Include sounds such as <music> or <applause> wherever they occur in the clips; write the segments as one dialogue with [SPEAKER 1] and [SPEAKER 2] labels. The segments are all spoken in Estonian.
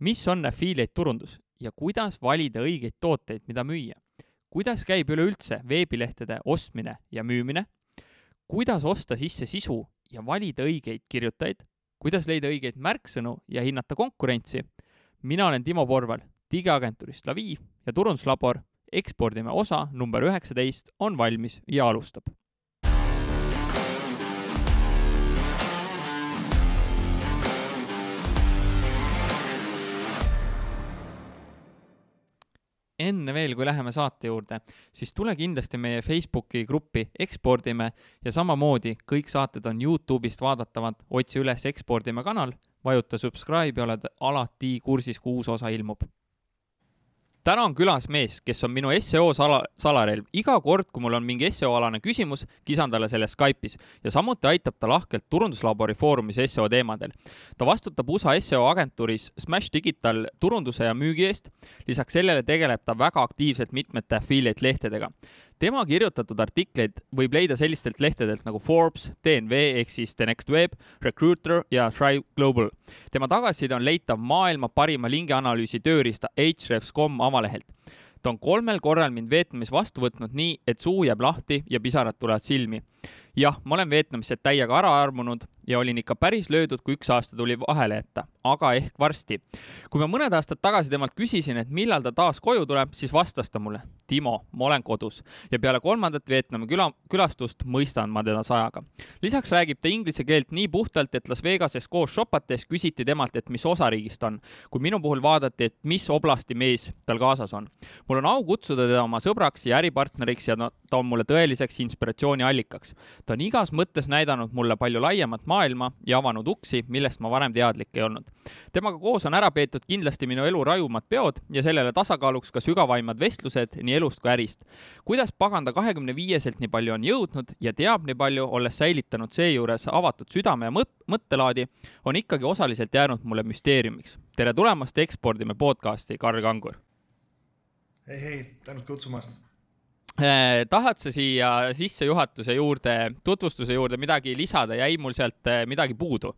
[SPEAKER 1] mis on affiliate turundus ja kuidas valida õigeid tooteid, mida müüa? kuidas käib üleüldse veebilehtede ostmine ja müümine? kuidas osta sisse sisu ja valida õigeid kirjutajaid? kuidas leida õigeid märksõnu ja hinnata konkurentsi? mina olen Timo Porval digiagentuurist Lavi ja turunduslabor ekspordime osa number üheksateist on valmis ja alustab enne veel, kui läheme saate juurde, siis tule kindlasti meie Facebooki gruppi Ekspordime ja samamoodi kõik saated on Youtube'ist vaadatavad, otsi üles Ekspordime kanal, vajuta subscribe ja oled alati kursis, kui uus osa ilmub täna on külas mees, kes on minu seo sala, salarelv. iga kord, kui mul on mingi seo-alane küsimus, kisan talle selle Skype'is ja samuti aitab ta lahkelt Turunduslabori foorumis seo teemadel. ta vastutab USA seo agentuuris Smash Digital turunduse ja müügi eest. lisaks sellele tegeleb ta väga aktiivselt mitmete affiliate lehtedega tema kirjutatud artikleid võib leida sellistelt lehtedelt nagu Forbes, DNV ehk siis The Next Web, Recruiter ja Thrive Global. tema tagasiside on leitav maailma parima lingianalüüsi tööriista Ahrefs.com avalehelt ta on kolmel korral mind Vietnamis vastu võtnud nii, et suu jääb lahti ja pisarad tulevad silmi. Jah, ma olen Vietnamisse täiega ära armunud ja olin ikka päris löödud, kui üks aasta tuli vahele jätta, aga ehk varsti. kui ma mõned aastad tagasi temalt küsisin, et millal ta taas koju tuleb, siis vastas ta mulle, Timo, ma olen kodus ja peale kolmandat Vietnami küla, külastust mõistan ma teda sajaga. lisaks räägib ta inglise keelt nii puhtalt, et Las Vegases koos shopates küsiti temalt, et mis osariigist on. kui minu puhul vaadati, et mis oblasti mees tal kaasas on. mul on au kutsuda teda oma sõbraks ja äripartneriks ja ta on mulle tõeliseks inspiratsiooniallikaks. Ta on igas mõttes näidanud mulle palju laiemat maailma ja avanud uksi, millest ma varem teadlik ei olnud. temaga koos on ära peetud kindlasti minu elu rajumad peod ja sellele tasakaaluks ka sügavaimad vestlused nii elust kui ärist. kuidas paganda kahekümne viieselt nii palju on jõudnud ja teab nii palju, olles säilitanud seejuures avatud südame ja mõttelaadi, on ikkagi osaliselt jäänud mulle müsteeriumiks. tere tulemast Ekspordime podcasti, Karl Kangur!
[SPEAKER 2] hei, hei, tänud kutsumast
[SPEAKER 1] Eh, tahad sa siia sissejuhatuse juurde, tutvustuse juurde midagi lisada, jäi mul sealt eh, midagi puudu?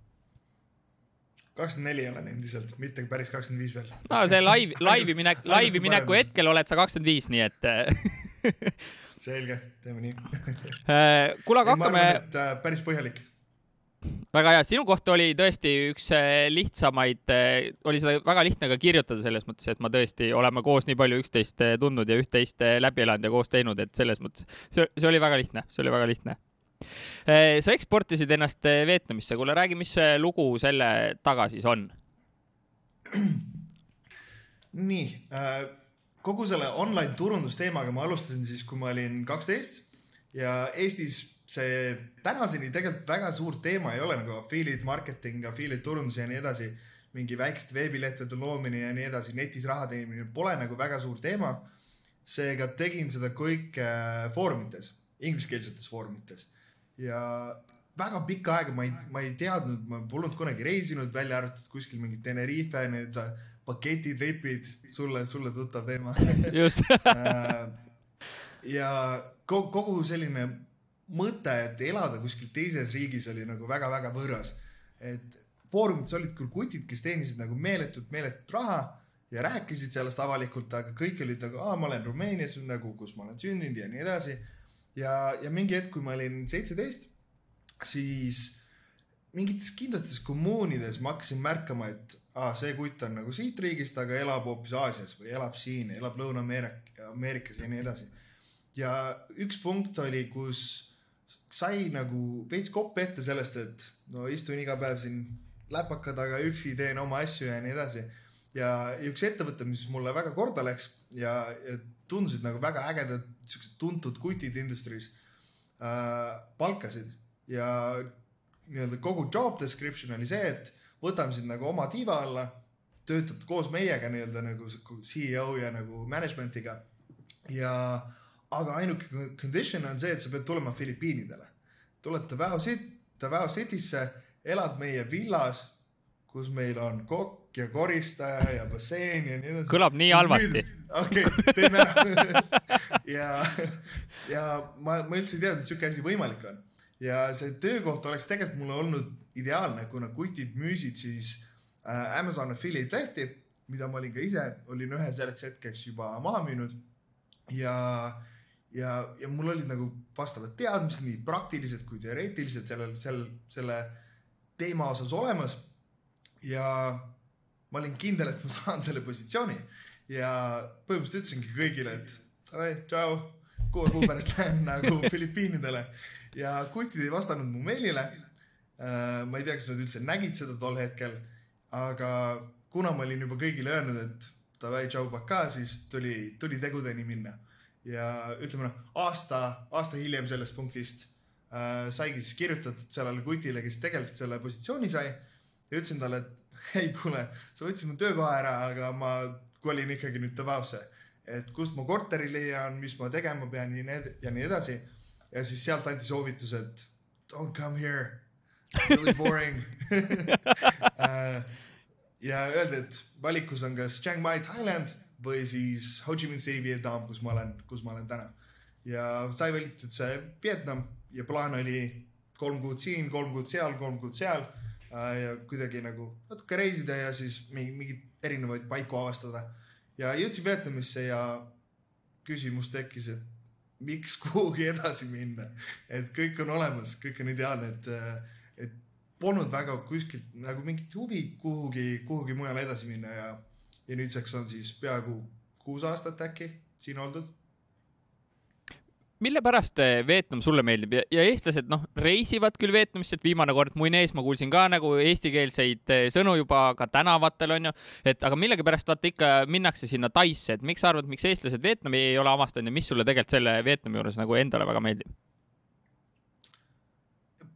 [SPEAKER 2] kakskümmend neli olen endiselt, mitte päris kakskümmend viis veel.
[SPEAKER 1] no see laivi, laivi minek, laivi mineku hetkel oled sa kakskümmend viis, nii et
[SPEAKER 2] eh. <laughs> selge, teeme nii
[SPEAKER 1] kuule, aga hakkame.
[SPEAKER 2] päris põhjalik
[SPEAKER 1] väga hea, sinu kohta oli tõesti üks äh, lihtsamaid, äh, oli seda väga lihtne ka kirjutada selles mõttes, et ma tõesti oleme koos nii palju üksteist äh, tundnud ja üht-teist läbi elanud ja koos teinud, et selles mõttes see, see oli väga lihtne, see oli väga lihtne. sa eksportisid ennast Vietnamisse, kuule räägi, mis lugu selle taga siis on?
[SPEAKER 2] nii äh,, kogu selle online turundusteemaga ma alustasin siis, kui ma olin kaksteist ja Eestis see tänaseni tegelikult väga suur teema ei ole nagu affiliate marketing, affiliate turundus ja nii edasi. mingi väikeste veebilehtede loomine ja nii edasi, netis raha teenimine pole nagu väga suur teema. seega tegin seda kõike foorumites, ingliskeelsetes foorumites ja väga pikka aega ma ei, ma ei teadnud, ma polnud kunagi reisinud, välja arvatud kuskil mingid Tenerife need paketitripid, sulle, sulle tuttav teema.
[SPEAKER 1] just <laughs>
[SPEAKER 2] äh, ja kogu selline mõte, et elada kuskil teises riigis oli nagu väga-väga võõras. et foorumites olid küll kutid, kes teenisid nagu meeletut, meeletut raha ja rääkisid sellest avalikult, aga kõik olid nagu, aa, ma olen Rumeenias nagu, kus ma olen sündinud ja nii edasi. ja, ja mingi hetk, kui ma olin seitseteist, siis mingites kindlates kommuunides ma hakkasin märkama, et aa, see kutt on nagu siit riigist, aga elab hoopis Aasias või elab siin, elab Lõuna-Ameerika, Ameerikas ja nii edasi. Ja üks punkt oli, kus sai nagu veits kopp ette sellest, et no istun iga päev siin läpaka taga üksi, teen oma asju ja nii edasi. ja üks ettevõte, mis mulle väga korda läks ja, ja tundusid nagu väga ägedad, siuksed tuntud kutid industry's äh,, palkasid ja nii-öelda kogu job description oli see, et võtame sind nagu oma tiiva alla, töötad koos meiega nii-öelda nagu CEO ja nagu management'iga ja aga ainuke condition on see, et sa pead tulema Filipiinidele. tuled Davao City, Davao City'sse, elad meie villas, kus meil on kokk ja koristaja ja basseen ja nii edasi.
[SPEAKER 1] kõlab nii halvasti.
[SPEAKER 2] okei okay,, teeme ära <laughs> ja, ja ma, ma üldse ei teadnud, et sihuke asi võimalik on. ja see töökoht oleks tegelikult mulle olnud ideaalne, kuna kutid müüsid siis äh, Amazon affiliate lehti mida ma olin ka ise, olin ühe selleks hetkeks juba maha müünud ja, ja, ja mul olid nagu vastavad teadmised, nii praktilised kui teoreetilised sellel, sel, selle teema osas olemas. ja ma olin kindel, et ma saan selle positsiooni ja põhimõtteliselt ütlesingi kõigile, et davai, tšau, kuue kuu pärast <laughs> lähen nagu Filipiinidele ja kutid ei vastanud mu meilile. Äh, ma ei tea, kas nad üldse nägid seda tol hetkel, aga kuna ma olin juba kõigile öelnud, et davai, tšau, pakaa, siis tuli, tuli tegudeni minna. Ja ütleme noh, aasta, aasta hiljem sellest punktist äh, saigi siis kirjutatud sellele kutile, kes tegelikult selle positsiooni sai ja ütlesin talle, et ei kuule, sa võtsid mu töökoha ära, aga ma kolin ikkagi nüüd Davaosse. et kust ma korteri leian, mis ma tegema pean ja nii, ja nii edasi. ja siis sealt anti soovitus, et don't come here, really boring uh, <laughs> ja öeldi, et valikus on kas Chiang Mai, Thailand või siis Ho Chi Minh City, Vietnam, kus ma olen, kus ma olen täna. ja sai valitud see Vietnam ja plaan oli kolm kuud siin, kolm kuud seal, kolm kuud seal äh, ja kuidagi nagu natuke reisida ja siis mingeid erinevaid paiku avastada. ja jõudsin Vietnamisse ja küsimus tekkis, et miks kuhugi edasi minna, et kõik on olemas, kõik on ideaalne, et et polnud väga kuskilt nagu mingit huvi kuhugi, kuhugi mujale edasi minna ja, ja nüüdseks on siis peaaegu kuus aastat äkki siin oldud.
[SPEAKER 1] Mille pärast eh, Vietnam sulle meeldib? Ja, ja eestlased noh, reisivad küll Vietnamisse, et viimane kord Muinees ma kuulsin ka nagu eestikeelseid eh, sõnu juba ka tänavatel onju, et aga millegipärast vaata ikka minnakse sinna Taisse, et miks sa arvad, miks eestlased Vietnami ei ole avastanud ja mis sulle tegelikult selle Vietnami juures nagu endale väga meeldib?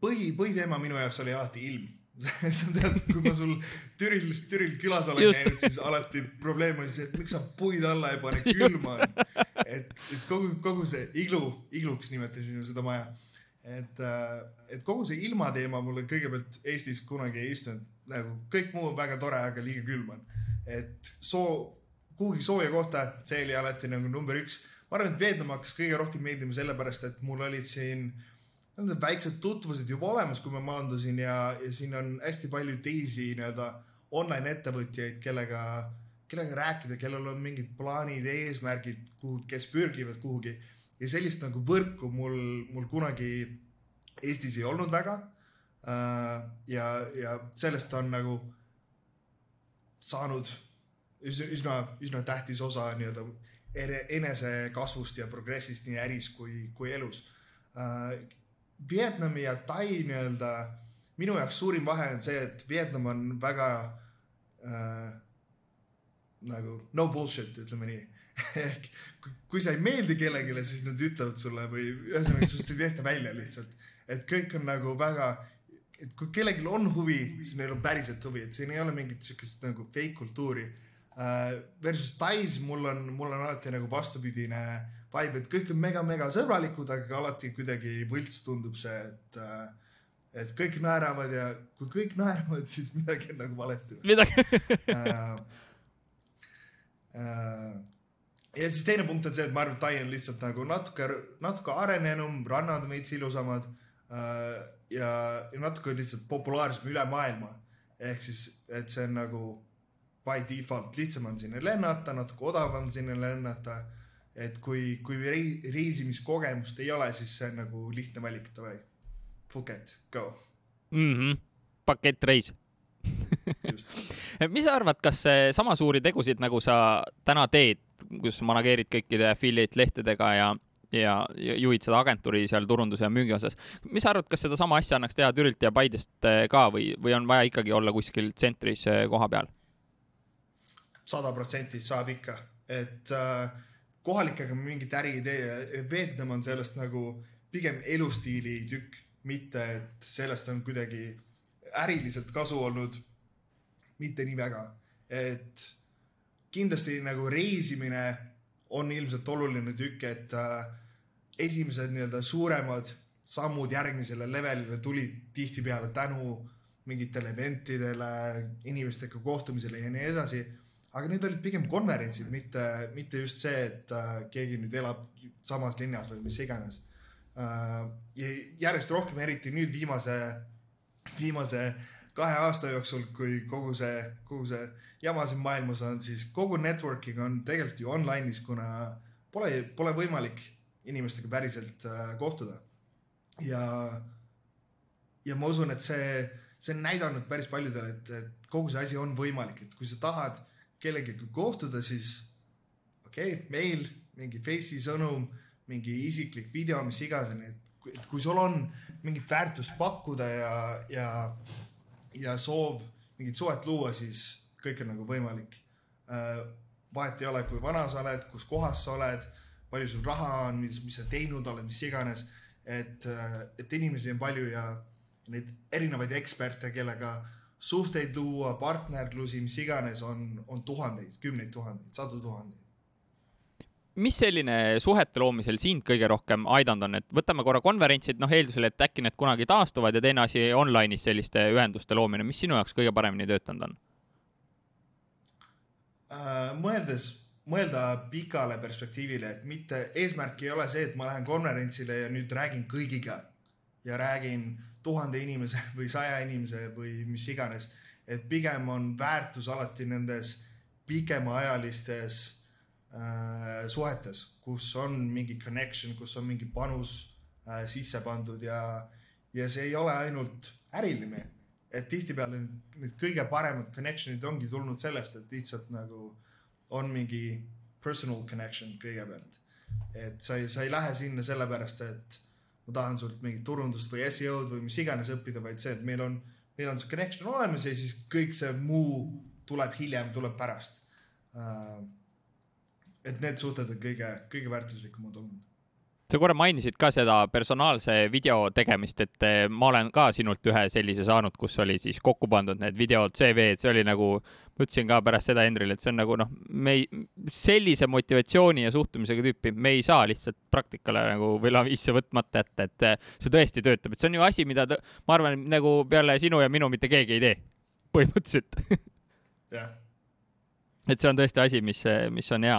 [SPEAKER 2] põhi, põhiteema minu jaoks oli alati ilm <laughs> sa tead, kui ma sul Türil, Türil külas olen Just. käinud, siis alati probleem oli see, et miks sa puid alla ei pane, külma on. et, et kogu, kogu see iglu, igluks nimetasime seda maja. et, äh, et kogu see ilmateema mulle kõigepealt Eestis kunagi ei istunud, nagu kõik muu on väga tore, aga liiga külm on. et soo, kuhugi sooja kohta, see oli alati nagu number üks. ma arvan, et Vietnam hakkas kõige rohkem meeldima sellepärast, et mul olid siin äh, need väiksed tutvused juba olemas, kui ma maandusin ja, ja siin on hästi palju teisi nii-öelda online ettevõtjaid, kellega, kellega rääkida, kellel on mingid plaanid, eesmärgid, kuhu, kes pürgivad kuhugi. ja sellist nagu võrku mul, mul kunagi Eestis ei olnud väga. Äh, ja, ja sellest on nagu saanud üsna, üsna, üsna tähtis osa nii-öelda enesekasvust ja progressist nii äris kui, kui elus äh, Vietnami ja Tai nii-öelda, minu jaoks suurim vahe on see, et Vietnam on väga äh, nagu no bullshit, ütleme nii <laughs> ehk kui sa ei meeldi kellelegi, siis nad ütlevad sulle või ühesõnaga sinust ei tehta välja lihtsalt. et kõik on nagu väga, et kui kellelgi on huvi, siis neil on päriselt huvi, et siin ei ole mingit siukest nagu fake kultuuri. Versus Tais mul on, mul on alati nagu vastupidine vibe, et kõik on mega-mega sõbralikud, aga alati kuidagi võlts tundub see, et äh, et kõik naeravad ja kui kõik <laughs> naeravad, siis midagi on nagu valesti.
[SPEAKER 1] midagi
[SPEAKER 2] äh, äh, ja siis teine punkt on see, et ma arvan, et Tai on lihtsalt nagu natuke, natuke arenenum, rannad on veits ilusamad äh, ja, ja natuke lihtsalt populaarsem üle maailma. ehk siis, et see on nagu by default lihtsam on sinna lennata, natuke odavam sinna lennata et kui, kui reisimiskogemust ei ole, siis see on nagu lihtne valik, davai, it, go
[SPEAKER 1] mm. -hmm. pakettreis <laughs> mis sa arvad, kas sama suuri tegusid, nagu sa täna teed, kus manageerid kõikide affiliate lehtedega ja, ja, juhid seda agentuuri seal turunduse ja müügi osas, mis sa arvad, kas sedasama asja annaks teha Türilt ja Paidest ka või, või on vaja ikkagi olla kuskil tsentris eh, koha peal?
[SPEAKER 2] Sada protsenti saab ikka, et äh, kohalikega mingit äri ei tee. Vietnam on sellest nagu pigem elustiili tükk, mitte et sellest on kuidagi äriliselt kasu olnud. mitte nii väga, et kindlasti nagu reisimine on ilmselt oluline tükk, et äh, esimesed nii-öelda suuremad sammud järgmisele levelile tulid tihtipeale tänu mingitele eventidele, inimestega kohtumisele ja nii edasi aga need olid pigem konverentsid, mitte, mitte just see, et äh, keegi nüüd elab samas linnas või mis iganes äh,. ja järjest rohkem, eriti nüüd viimase, viimase kahe aasta jooksul, kui kogu see, kogu see jama siin maailmas on, siis kogu networking on tegelikult ju online'is, kuna pole, pole võimalik inimestega päriselt äh, kohtuda. ja, ja ma usun, et see, see on näidanud päris paljudele, et, et kogu see asi on võimalik, et kui sa tahad kellegagi kohtuda, siis okei okay,, meil mingi Face'i sõnum, mingi isiklik video, mis iganes, et kui sul on mingit väärtust pakkuda ja, ja, ja soov mingit suhet luua, siis kõik on nagu võimalik. vahet ei ole, kui vana sa oled, kus kohas sa oled, palju sul raha on, mis, mis sa teinud oled, mis iganes. et, et inimesi on palju ja neid erinevaid eksperte, kellega suhteid luua, partnerlusi, mis iganes, on, on tuhandeid, kümneid tuhandeid, sadu tuhandeid.
[SPEAKER 1] mis selline suhete loomisel sind kõige rohkem aidanud on, et võtame korra konverentsid, noh eeldusel, et äkki need kunagi taastuvad ja teine asi online'is selliste ühenduste loomine, mis sinu jaoks kõige paremini töötanud on?
[SPEAKER 2] Äh, mõeldes, mõelda pikale perspektiivile, et mitte, eesmärk ei ole see, et ma lähen konverentsile ja nüüd räägin kõigiga ja räägin tuhande inimese <laughs> või saja inimese või mis iganes. et pigem on väärtus alati nendes pikemaajalistes äh, suhetes, kus on mingi connection, kus on mingi panus äh, sisse pandud ja, ja see ei ole ainult äriline. et tihtipeale need- kõige paremad connection'id ongi tulnud sellest, et lihtsalt nagu on mingi personal connection kõigepealt. et sa ei, sa ei lähe sinna sellepärast, et ma tahan sult mingit turundust või SEO-d või mis iganes õppida, vaid see, et meil on, meil on see connection olemas ja siis kõik see muu tuleb hiljem, tuleb pärast. et need suhted on kõige, kõige väärtuslikumad olnud.
[SPEAKER 1] Sa korra mainisid ka seda personaalse video tegemist, et eh, ma olen ka sinult ühe sellise saanud, kus oli siis kokku pandud need videod, CV-d, see oli nagu, ma ütlesin ka pärast seda Hendrile, et see on nagu noh, me ei, sellise motivatsiooni ja suhtumisega tüüpi me ei saa lihtsalt praktikale nagu või laviisse võtmata jätta, et eh, see tõesti töötab, et see on ju asi, mida tõ- ma arvan, nagu peale sinu ja minu mitte keegi ei tee, põhimõtteliselt.
[SPEAKER 2] Jah,
[SPEAKER 1] et see on tõesti asi, mis, mis on hea.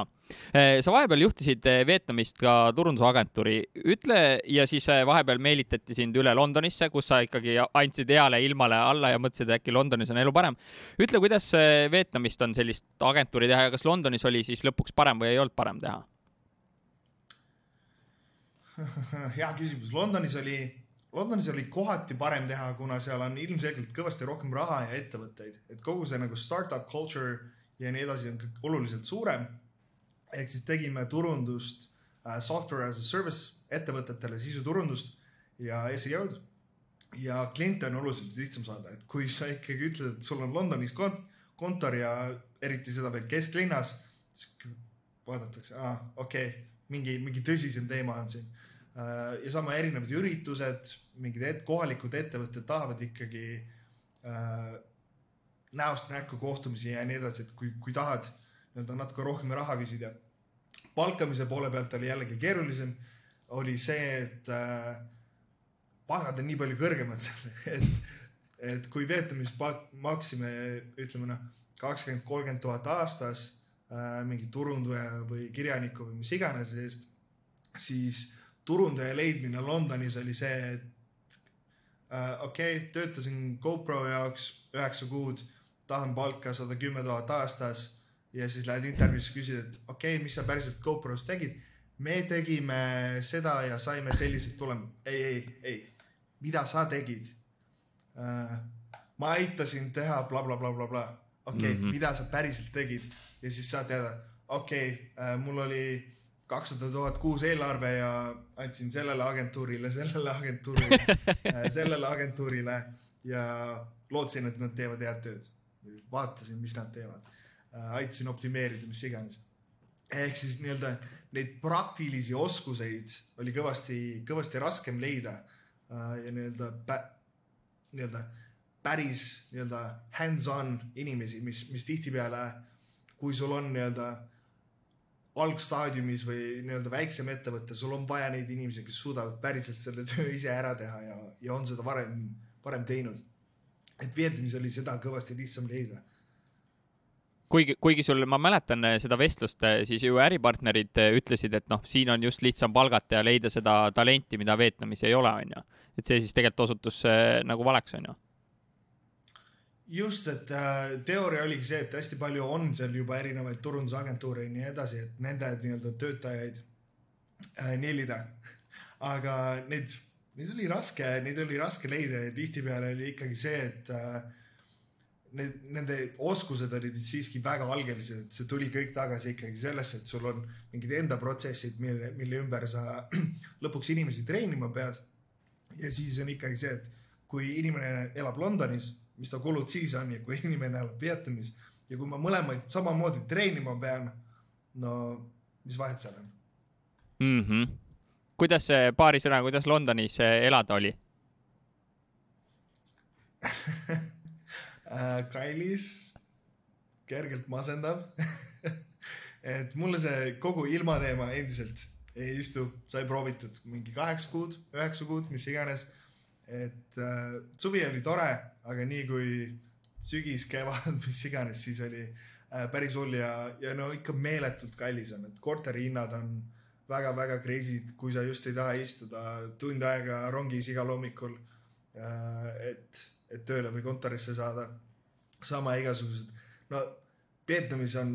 [SPEAKER 1] sa vahepeal juhtisid eh, Vietnamist ka turundusagentuuri, ütle ja siis eh, vahepeal meelitati sind üle Londonisse, kus sa ikkagi andsid heale ilmale alla ja mõtlesid, et äkki Londonis on elu parem. ütle, kuidas eh, Vietnamist on sellist agentuuri teha ja kas Londonis oli siis lõpuks parem või ei olnud parem teha? <laughs>
[SPEAKER 2] hea küsimus, Londonis oli, Londonis oli kohati parem teha, kuna seal on ilmselgelt kõvasti rohkem raha ja ettevõtteid, et kogu see nagu startup culture ja nii edasi on oluliselt suurem. ehk siis tegime turundust äh, software as a service ettevõtetele, sisuturundust ja SEO-d. ja kliente on oluliselt lihtsam saada, et kui sa ikkagi ütled, et sul on Londonis kont-, kontor ja eriti seda veel kesklinnas, siis vaadatakse, aa, okei okay,, mingi, mingi tõsisem teema on siin. ja sama erinevad üritused, mingid et, kohalikud ettevõtted tahavad ikkagi äh, näost näkku kohtumisi ja nii edasi, et kui, kui tahad nii-öelda natuke rohkem raha küsida. palkamise poole pealt oli jällegi keerulisem, oli see, et äh, palgad on nii palju kõrgemad <laughs> seal, et, et kui Vietnamis pa- maksime, ütleme noh, kakskümmend, kolmkümmend tuhat aastas äh, mingi turundaja või kirjaniku või mis iganes eest, siis turundaja leidmine Londonis oli see, et äh, okei okay,, töötasin GoPro jaoks üheksa kuud, tahan palka sada kümme tuhat aastas ja siis lähed intervjuusse, küsid, et okei okay,, mis sa päriselt GoPros tegid. me tegime seda ja saime sellised tulemused. ei, ei, ei, mida sa tegid äh,? ma aitasin teha blablabla, okei
[SPEAKER 1] Mhm.
[SPEAKER 2] mida sa päriselt tegid ja siis saad teada, okei okay, äh,, mul oli kakssada tuhat kuus eelarve ja andsin sellele agentuurile, sellele agentuurile <laughs> äh,, sellele agentuurile ja lootsin, et nad teevad head tööd. vaatasin, mis nad teevad äh,, aitasin optimeerida, mis iganes. ehk siis nii-öelda neid praktilisi oskuseid oli kõvasti, kõvasti raskem leida äh, ja nii-öelda nii-öelda päris nii-öelda hands-on inimesi, mis, mis tihtipeale, kui sul on nii-öelda algstaadiumis või nii-öelda väiksem ettevõte, sul on vaja neid inimesi, kes suudavad päriselt selle töö ise ära teha ja, ja on seda varem, varem teinud. Et Vietnamis oli seda kõvasti lihtsam leida.
[SPEAKER 1] kuigi, kuigi sul, ma mäletan eh, seda vestlust, siis ju äripartnerid eh, ütlesid, et noh, siin on just lihtsam palgata ja leida seda talenti, mida Vietnamis ei ole, onju. et see siis tegelikult osutus eh, nagu valeks, onju.
[SPEAKER 2] just, et äh, teooria oligi see, et hästi palju on seal juba erinevaid turundusagentuure ja nii edasi, et nende nii-öelda töötajaid äh, nellida. <laughs> aga neid, neid oli raske, neid oli raske leida ja tihtipeale oli ikkagi see, et äh, need, nende oskused olid siiski väga algelised, et see tuli kõik tagasi ikkagi sellesse, et sul on mingid enda protsessid, mille, mille ümber sa <clears throat> lõpuks inimesi treenima pead. ja siis on ikkagi see, et kui inimene elab Londonis, mis ta kulud siis on ja kui <laughs> inimene elab Vietnamis ja kui ma mõlemaid samamoodi treenima pean, no mis vahet seal on?
[SPEAKER 1] mm. -hmm. Kuidas see paari sõnaga, kuidas Londonis äh, elada oli? <laughs>
[SPEAKER 2] Äh, kallis, kergelt masendav. <laughs> et mulle see kogu ilmateema endiselt ei istu, sai proovitud mingi kaheksa kuud, üheksa kuud, mis iganes. et äh, suvi oli tore, aga nii kui sügis, kevad, <laughs> mis iganes, siis oli äh, päris hull ja, ja no ikka meeletult kallis on, et korterihinnad on väga-väga crazy'd, kui sa just ei taha istuda tund aega rongis igal hommikul äh,. et, et tööle või kontorisse saada. sama igasugused, no Vietnamis on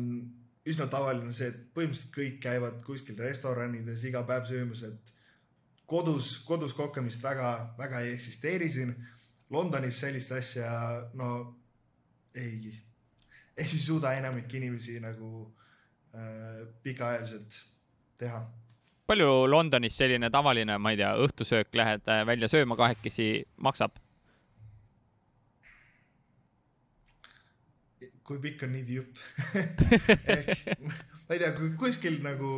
[SPEAKER 2] üsna tavaline see, et põhimõtteliselt kõik käivad kuskil restoranides iga päev söömas, et kodus, kodus kokkimist väga, väga ei eksisteeri siin. Londonis sellist asja, no ei, ei suuda enamik inimesi nagu äh, pikaajaliselt teha
[SPEAKER 1] palju Londonis selline tavaline, ma ei tea, õhtusöök lähed äh, välja sööma kahekesi maksab?
[SPEAKER 2] kui pikk on niidi jupp <laughs> ma ei tea, kui kuskil nagu,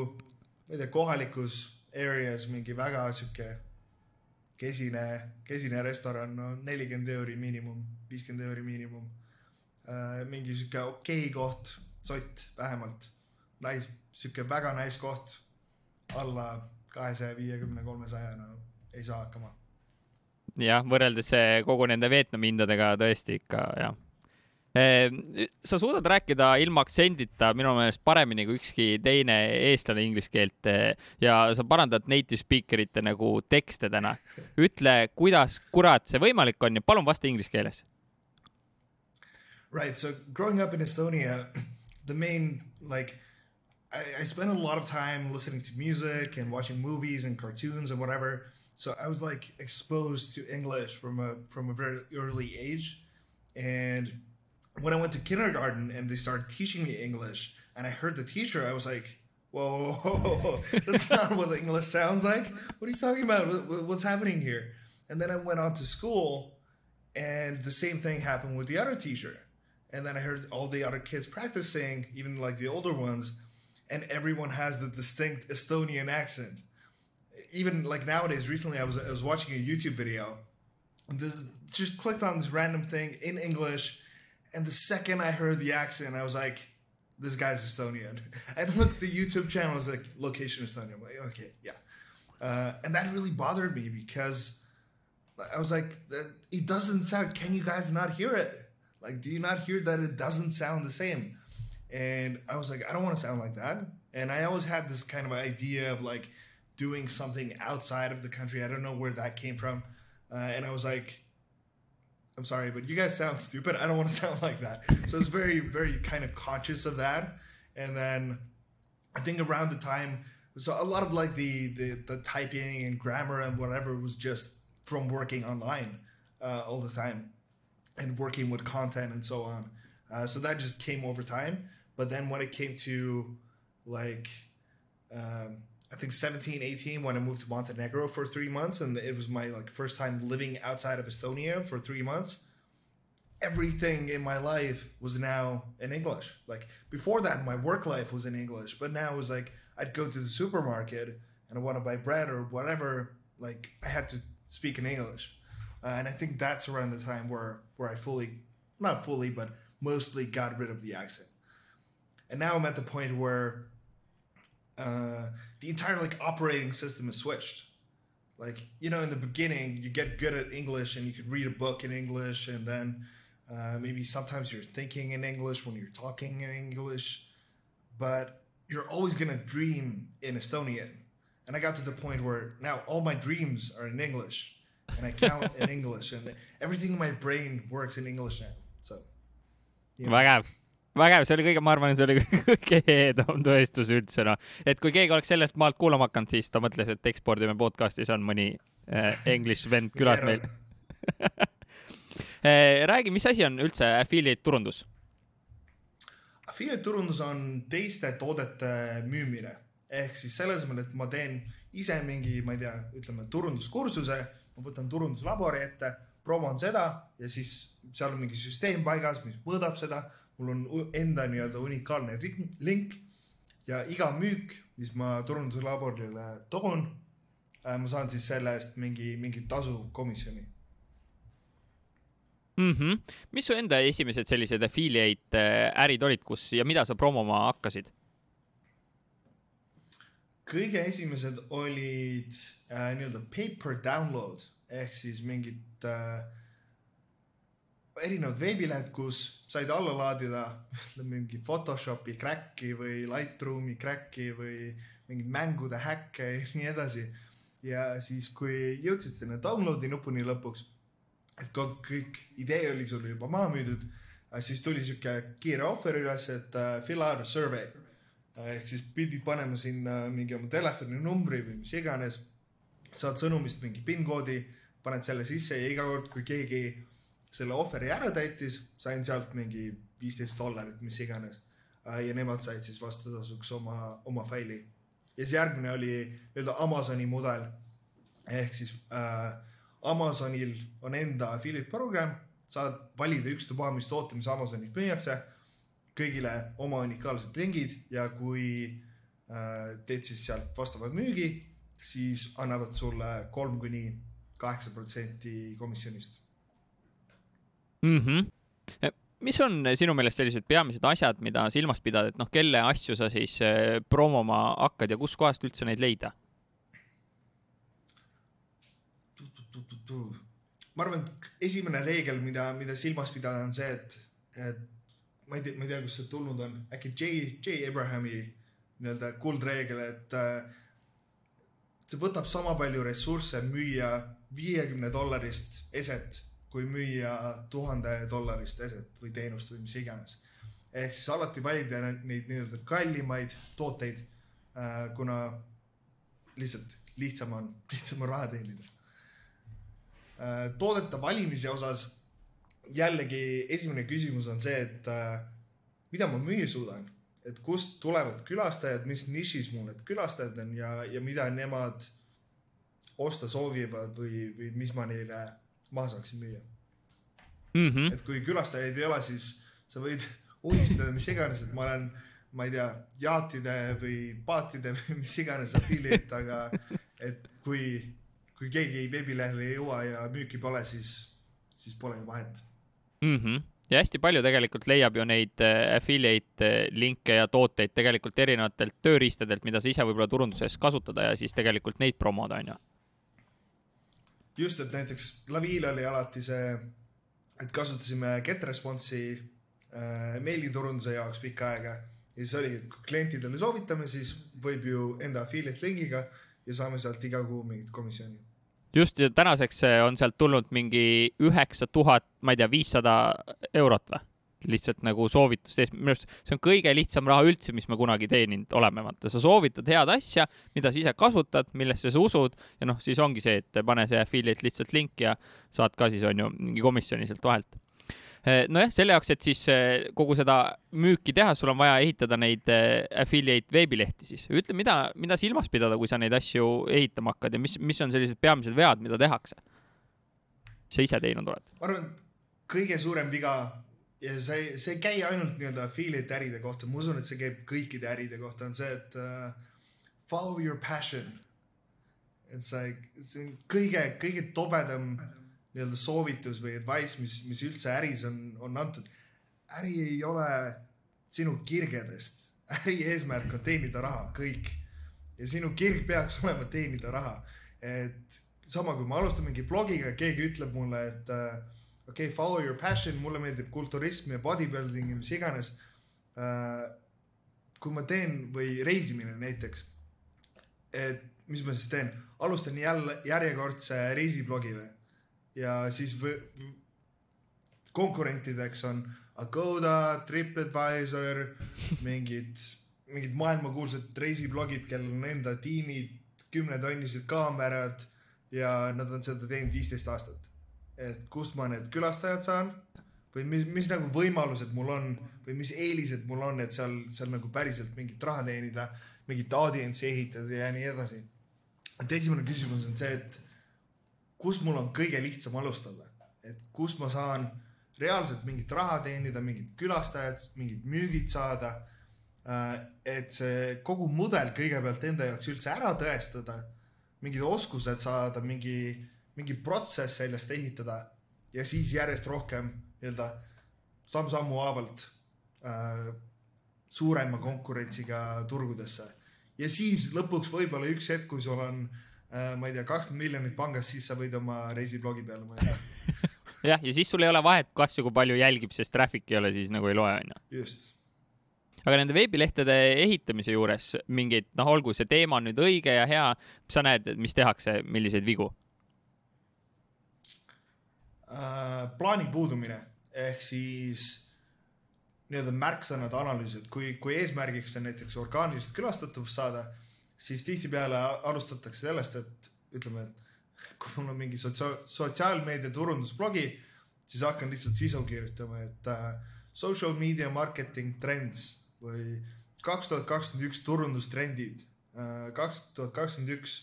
[SPEAKER 2] ma ei tea, kohalikus areas mingi väga sihuke kesine, kesine restoran, no nelikümmend euri miinimum, viiskümmend euri miinimum äh,. mingi sihuke okei okay koht, sott vähemalt, nice, sihuke väga nice koht, alla kahesaja viiekümne, kolmesaja, no ei saa hakkama
[SPEAKER 1] jah, võrreldes äh, kogu nende Vietnami hindadega tõesti ikka jah. sa suudad rääkida ilma aktsendita minu meelest paremini kui ükski teine eestlane inglise keelt eh, ja sa parandad native speaker ite nagu tekste täna. ütle, kuidas kurat see võimalik on ja palun vasta inglise keeles.
[SPEAKER 2] Right. So growing up in Estonia, the main like I, I spent a lot of time listening to music and watching movies and cartoons and whatever. So I was like exposed to English from a from a very early age. And when I went to kindergarten and they started teaching me English and I heard the teacher, I was like, whoa, whoa, whoa, whoa. that's not what English sounds like. What are you talking about? What- what- What's happening here? And then I went on to school and the same thing happened with the other teacher. And then I heard all the other kids practicing, even like the older ones, and everyone has the distinct Estonian accent. Even like nowadays, recently I was I was watching a YouTube video, and this just clicked on this random thing in English, and the second I heard the accent, I was like, "This guy's Estonian." <laughs> I looked the YouTube channel, was like location Estonia. I'm like, okay, yeah, uh, and that really bothered me because I was like, it doesn't sound. Can you guys not hear it? Like, do you not hear that it doesn't sound the same? And I was like, I don't want to sound like that. And I always had this kind of idea of like doing something outside of the country. I don't know where that came from. Uh, and I was like, I'm sorry, but you guys sound stupid. I don't want to <laughs> sound like that. So I was very, very kind of conscious of that. And then I think around the time, so a lot of like the the, the typing and grammar and whatever was just from working online uh, all the time and working with content and so on. Uh, so that just came over time. But then when it came to like, um, I think 17, 18, when I moved to Montenegro for three months, and it was my like first time living outside of Estonia for three months. Everything in my life was now in English. Like before that, my work life was in English, but now it was like I'd go to the supermarket and I want to buy bread or whatever. Like I had to speak in English. Uh, and I think that's around the time where where I fully, not fully, but mostly got rid of the accent. And now I'm at the point where uh, the entire like operating system is switched. Like you know, in the beginning, you get good at English and you could read a book in English, and then uh, maybe sometimes you're thinking in English when you're talking in English, but you're always gonna dream in Estonian. And I got to the point where now all my dreams are in English and I count in <laughs> English, and everything in my brain works in English now. so.
[SPEAKER 1] vägev, vägev, see oli kõige, ma arvan, see oli kõige <laughs> ehedam tõestus üldse noh, et kui keegi oleks sellest maalt kuulama hakanud, siis ta mõtles, et ekspordime podcast'is on mõni äh, English vend külas meil. <laughs> räägi, mis asi on üldse affiliate turundus?
[SPEAKER 2] Affiliate turundus on teiste toodete müümine ehk siis selles mõttes, et ma teen ise mingi, ma ei tea, ütleme turunduskursuse, ma võtan turunduslabori ette, promon seda ja siis seal on mingi süsteem paigas, mis mõõdab seda. Mul on enda nii-öelda unikaalne link ja iga müük, mis ma turunduslaborile toon, ma saan siis selle eest mingi, mingit tasu komisjoni
[SPEAKER 1] mm. -hmm. mis su enda esimesed sellised affiliate äh, ärid olid, kus ja mida sa promoma hakkasid?
[SPEAKER 2] kõige esimesed olid äh, nii-öelda paper download ehk siis mingid äh, erinevad veebilehed, kus said alla laadida ütleme <laughs> mingi Photoshopi crack'i või Lightroomi crack'i või mingeid mängude häkke ja nii edasi. ja siis, kui jõudsid sinna download'i nupuni lõpuks, et kõik idee oli sulle juba maha müüdud, siis tuli sihuke kiire ohver üles, et uh, fill out a survey ehk siis pidid panema sinna mingi oma telefoninumbri või mis iganes. saad sõnumist mingi PIN koodi, paned selle sisse ja iga kord, kui keegi selle ohveri ära täitis, sain sealt mingi viisteist dollarit, mis iganes. ja nemad said siis vastutasuks oma, oma faili. ja siis järgmine oli nii-öelda Amazoni mudel ehk siis äh, Amazonil on enda affiliate program, saad valida ükstapuha, mis toote, mis Amazonis müüakse kõigile oma unikaalsed lingid ja kui äh, teed siis sealt vastava müügi, siis annavad sulle kolm kuni kaheksa protsenti komisjonist.
[SPEAKER 1] mm. -hmm. mis on sinu meelest sellised peamised asjad, mida silmas pidada, et noh, kelle asju sa siis äh, promoma hakkad ja kuskohast üldse neid leida?
[SPEAKER 2] ma arvan, et esimene reegel, mida, mida silmas pidada, on see, et, et ma ei tea, ma ei tea, kust see tulnud on, äkki J, J Abrahami nii-öelda kuldreegel, et äh, see võtab sama palju ressursse müüa viiekümne dollarist eset, kui müüa tuhande dollarist eset või teenust või mis iganes. ehk siis alati valida neid nii-öelda kallimaid tooteid äh,, kuna lihtsalt lihtsam on, <laughs> lihtsam on raha teenida äh,. toodete valimise osas jällegi esimene küsimus on see, et äh, mida ma müüa suudan, et kust tulevad külastajad, mis nišis mul need külastajad on ja, ja mida nemad osta soovivad või, või mis ma neile maha saaksin müüa.
[SPEAKER 1] mm. -hmm.
[SPEAKER 2] et kui külastajaid ei ole, siis sa võid <laughs> unistada mis iganes, et ma olen, ma ei tea, jaatide või paatide või <laughs> mis iganes affiliate, aga et kui, kui keegi veebilehele ei jõua ja müüki pole, siis, siis pole ju vahet
[SPEAKER 1] mm. -hmm. ja hästi palju tegelikult leiab ju neid äh, affiliate äh, linke ja tooteid tegelikult erinevatelt tööriistadelt, mida sa ise võib-olla turunduses kasutada ja siis tegelikult neid promoda, onju.
[SPEAKER 2] just, et näiteks Laviil oli alati see, et kasutasime GetResponse'i äh, meiliturunduse jaoks pikka aega ja siis oligi, et kui klientidele soovitame, siis võib ju enda affiliate lingiga ja saame sealt iga kuu mingit komisjoni.
[SPEAKER 1] just ja tänaseks äh, on sealt tulnud mingi üheksa tuhat, ma ei tea, viissada eurot või? Lihtsalt nagu soovituste eest, minu arust see on kõige lihtsam raha üldse, mis me kunagi teeninud oleme, vaata, sa soovitad head asja, mida sa ise kasutad, millesse sa usud ja noh, siis ongi see, et pane see affiliate lihtsalt link ja saad ka siis on ju mingi komisjoni sealt vahelt. nojah, selle jaoks, et siis eh, kogu seda müüki teha, sul on vaja ehitada neid eh, affiliate veebilehti siis. ütle, mida, mida silmas pidada, kui sa neid asju ehitama hakkad ja mis, mis on sellised peamised vead, mida tehakse? sa ise teinud oled?
[SPEAKER 2] ma arvan, et kõige suurem viga ja see, see ei käi ainult nii-öelda affiliate äride kohta, ma usun, et see käib kõikide äride kohta, on see, et uh, follow your passion. et see, see on kõige, kõige tobedam nii-öelda soovitus või advice, mis, mis üldse äris on, on antud. äri ei ole sinu kirgedest, äri eesmärk on teenida raha, kõik. ja sinu kirg peaks olema teenida raha. et sama, kui ma alustan mingi blogiga, keegi ütleb mulle, et uh, okei okay,, follow your passion, mulle meeldib kulturism ja bodybuilding ja mis iganes uh,. kui ma teen või reisimine näiteks, et mis ma siis teen, alustan jälle järjekordse reisiblogi või ja siis või konkurentideks on Agoda, Tripadvisor, mingid, mingid maailmakuulsad reisiblogid, kellel on enda tiimid, kümnetonnised kaamerad ja nad on seda teinud viisteist aastat. Et kust ma need külastajad saan või mis, mis nagu võimalused mul on või mis eelised mul on, et seal, seal nagu päriselt mingit raha teenida, mingit audientsi ehitada ja nii edasi. et esimene küsimus on see, et kus mul on kõige lihtsam alustada, et kust ma saan reaalselt mingit raha teenida, mingid külastajad, mingid müügid saada. et see kogu mudel kõigepealt enda jaoks üldse ära tõestada, mingid oskused saada, mingi, mingi protsess sellest ehitada ja siis järjest rohkem nii-öelda samm-sammu haavalt äh, suurema konkurentsiga turgudesse. ja siis lõpuks võib-olla üks hetk, kui sul on äh,, ma ei tea, kakskümmend miljonit pangas, siis sa võid oma reisiblogi peale mõelda. <laughs>
[SPEAKER 1] jah, ja siis sul ei ole vahet, kas ja kui palju jälgib, sest traffic ei ole siis nagu ei loe, onju.
[SPEAKER 2] just.
[SPEAKER 1] aga nende veebilehtede ehitamise juures mingeid, noh, olgu see teema nüüd õige ja hea, sa näed, mis tehakse, milliseid vigu?
[SPEAKER 2] Äh, plaani puudumine ehk siis nii-öelda märksõnade analüüs, et kui, kui eesmärgiks on näiteks orgaanilist külastatavust saada, siis tihtipeale alustatakse sellest, et ütleme, et kui mul on mingi sotsia-, sotsiaalmeedia turundusblogi, siis hakkan lihtsalt sisu kirjutama, et äh, social media marketing trends või kaks tuhat kakskümmend üks turundustrendid, kaks tuhat kakskümmend üks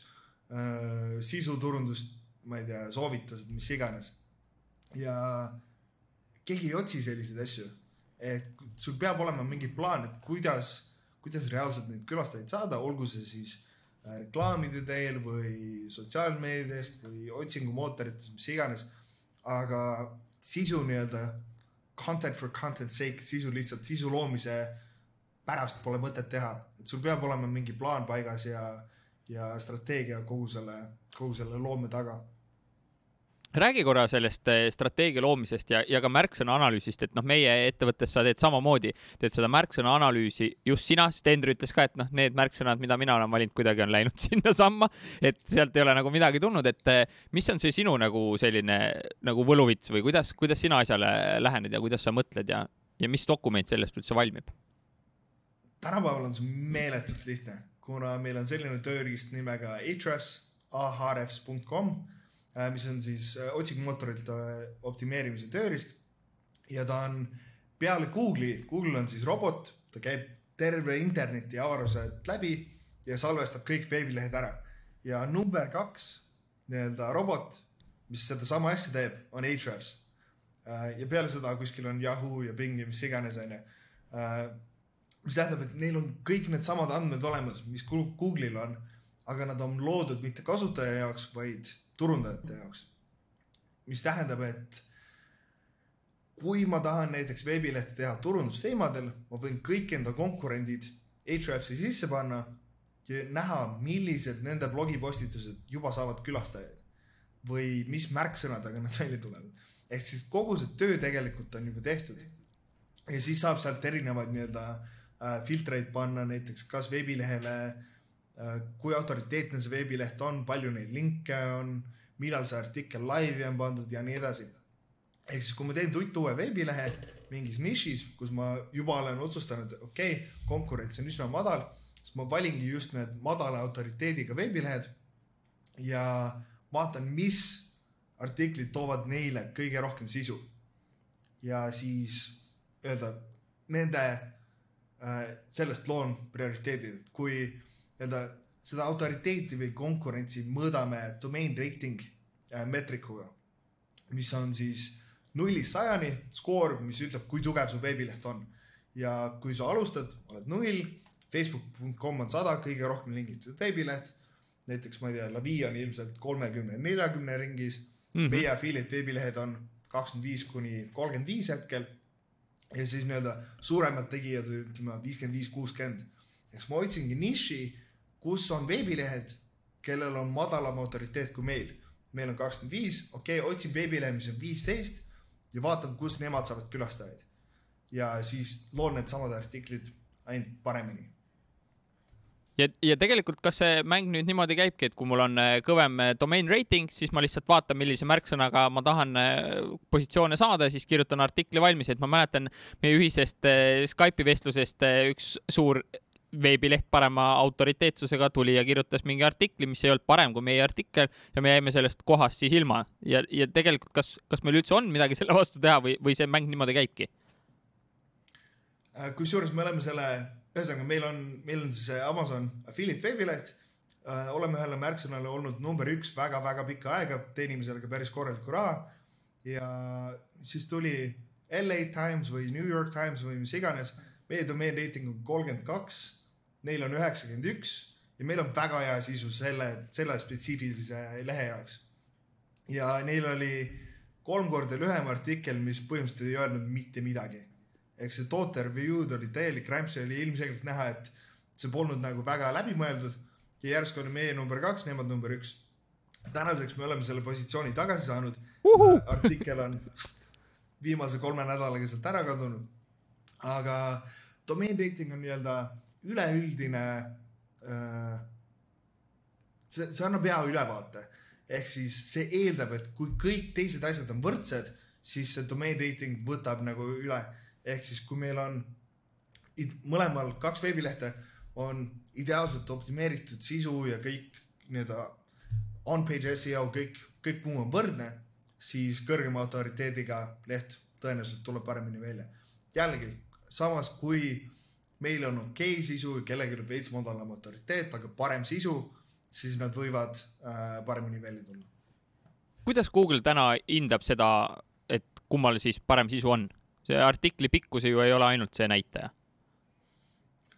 [SPEAKER 2] äh, sisuturundus, ma ei tea, soovitused, mis iganes ja keegi ei otsi selliseid asju. et sul peab olema mingi plaan, et kuidas, kuidas reaalselt neid külastajaid saada, olgu see siis äh, reklaamide teel või sotsiaalmeediast või otsingumootorites, mis iganes. aga sisu nii-öelda content for content sake, sisu lihtsalt sisu loomise pärast pole mõtet teha, et sul peab olema mingi plaan paigas ja, ja strateegia kogu selle, kogu selle loome taga
[SPEAKER 1] räägi korra sellest eh, strateegia loomisest ja, ja ka märksõna analüüsist, et noh, meie ettevõttes sa teed samamoodi, teed seda märksõna analüüsi just sina, Stendur ütles ka, et noh, need märksõnad, mida mina olen valinud, kuidagi on läinud <laughs> sinnasamma, et sealt ei ole nagu midagi tulnud, et eh, mis on see sinu nagu selline nagu võluvits või kuidas, kuidas sina asjale lähened ja kuidas sa mõtled ja, ja mis dokument sellest üldse valmib?
[SPEAKER 2] tänapäeval on see meeletult lihtne, kuna meil on selline tööriist nimega Ahrefs, ahrefs.com, mis on siis äh, otsingumootorite optimeerimise tööriist. Ja ta on peale Google'i, Google on siis robot, ta käib terve interneti avarused läbi ja salvestab kõik veebilehed ära. Ja number kaks nii-öelda robot, mis sedasama asja teeb, on Ahrefs. ja peale seda kuskil on Yahoo ja Bing ja mis iganes, onju mis tähendab, et neil on kõik needsamad andmed olemas, mis Google'il on, aga nad on loodud mitte kasutaja jaoks, vaid turundajate jaoks. mis tähendab, et kui ma tahan näiteks veebilehte teha turundusteemadel, ma võin kõik enda konkurendid Ahrefsi sisse panna ja näha, millised nende blogipostitused juba saavad külastajaid või mis märksõnadega nad välja tulevad. ehk siis kogu see töö tegelikult on juba tehtud. ja siis saab sealt erinevaid nii-öelda äh, filtreid panna näiteks kas veebilehele äh,, kui autoriteetne see veebileht on, palju neid linke on, millal see artikkel laivi on pandud ja nii edasi. ehk siis, kui ma teen tuttuue veebilehe mingis nišis, kus ma juba olen otsustanud, okei okay,, konkurents on üsna madal, siis ma valingi just need madala autoriteediga veebilehed ja vaatan, mis artiklid toovad neile kõige rohkem sisu. ja siis öelda nende äh,, sellest loon prioriteedid, kui nii-öelda seda autoriteeti või konkurentsi mõõdame domain rating äh, meetrikuga, mis on siis nullist sajani skoor, mis ütleb, kui tugev su veebileht on. ja kui sa alustad, oled null, Facebook.com on sada kõige rohkem lingitud veebileht. näiteks ma ei tea, Lavi on ilmselt kolmekümne, neljakümne ringis mm. -hmm. meie affiliate veebilehed on kakskümmend viis kuni kolmkümmend viis hetkel. ja siis nii-öelda suuremad tegijad, ütleme viiskümmend viis, kuuskümmend. eks ma otsingi niši, kus on veebilehed, kellel on madalam autoriteet kui meil. meil on kakskümmend viis, okei okay,, otsin veebilehe, mis on viisteist ja vaatan, kus nemad saavad külastajaid. ja siis loon needsamad artiklid ainult paremini.
[SPEAKER 1] ja, ja tegelikult, kas see mäng nüüd niimoodi käibki, et kui mul on äh, kõvem äh, domain rating, siis ma lihtsalt vaatan, millise märksõnaga ma tahan äh, positsioone saada, siis kirjutan artikli valmis, et ma mäletan meie ühisest Skype'i vestlusest üks suur veebileht parema autoriteetsusega tuli ja kirjutas mingi artikli, mis ei olnud parem kui meie artikkel ja me jäime sellest kohast siis ilma ja, ja tegelikult, kas, kas meil üldse on midagi selle vastu teha või, või see mäng niimoodi käibki?
[SPEAKER 2] kusjuures me oleme selle ühesõnaga, meil on, meil on siis Amazon affiliate veebileht. oleme ühele märksõnale olnud number üks väga-väga pikka aega, teenime sellega päris korralikku raha. ja siis tuli LA Times või New York Times või mis iganes. meie domain reiting on kolmkümmend kaks, neil on üheksakümmend üks ja meil on väga hea sisu selle, selle spetsiifilise lehe jaoks. ja neil oli kolm korda lühem artikkel, mis põhimõtteliselt ei öelnud mitte midagi eks see toote review'd oli täielik rämps oli ilmselgelt näha, et see polnud nagu väga läbimõeldud ja järsku oli meie number kaks, nemad number üks. tänaseks me oleme selle positsiooni tagasi saanud. artikkel on viimase kolme nädalaga sealt ära kadunud. aga domain rating on nii-öelda üleüldine äh,. see, see annab hea ülevaate ehk siis see eeldab, et kui kõik teised asjad on võrdsed, siis see domain rating võtab nagu üle ehk siis, kui meil on mõlemal kaks veebilehte, on ideaalselt optimeeritud sisu ja kõik nii-öelda on-page seo, kõik, kõik muu on võrdne, siis kõrgema autoriteediga leht tõenäoliselt tuleb paremini välja. jällegi, samas kui meil on okei okay sisu kellelgi on veits madalam autoriteet, aga parem sisu, siis nad võivad äh, paremini välja tulla.
[SPEAKER 1] kuidas Google täna hindab seda, et kummal siis parem sisu on? see artikli pikkus ju ei ole ainult see näitaja.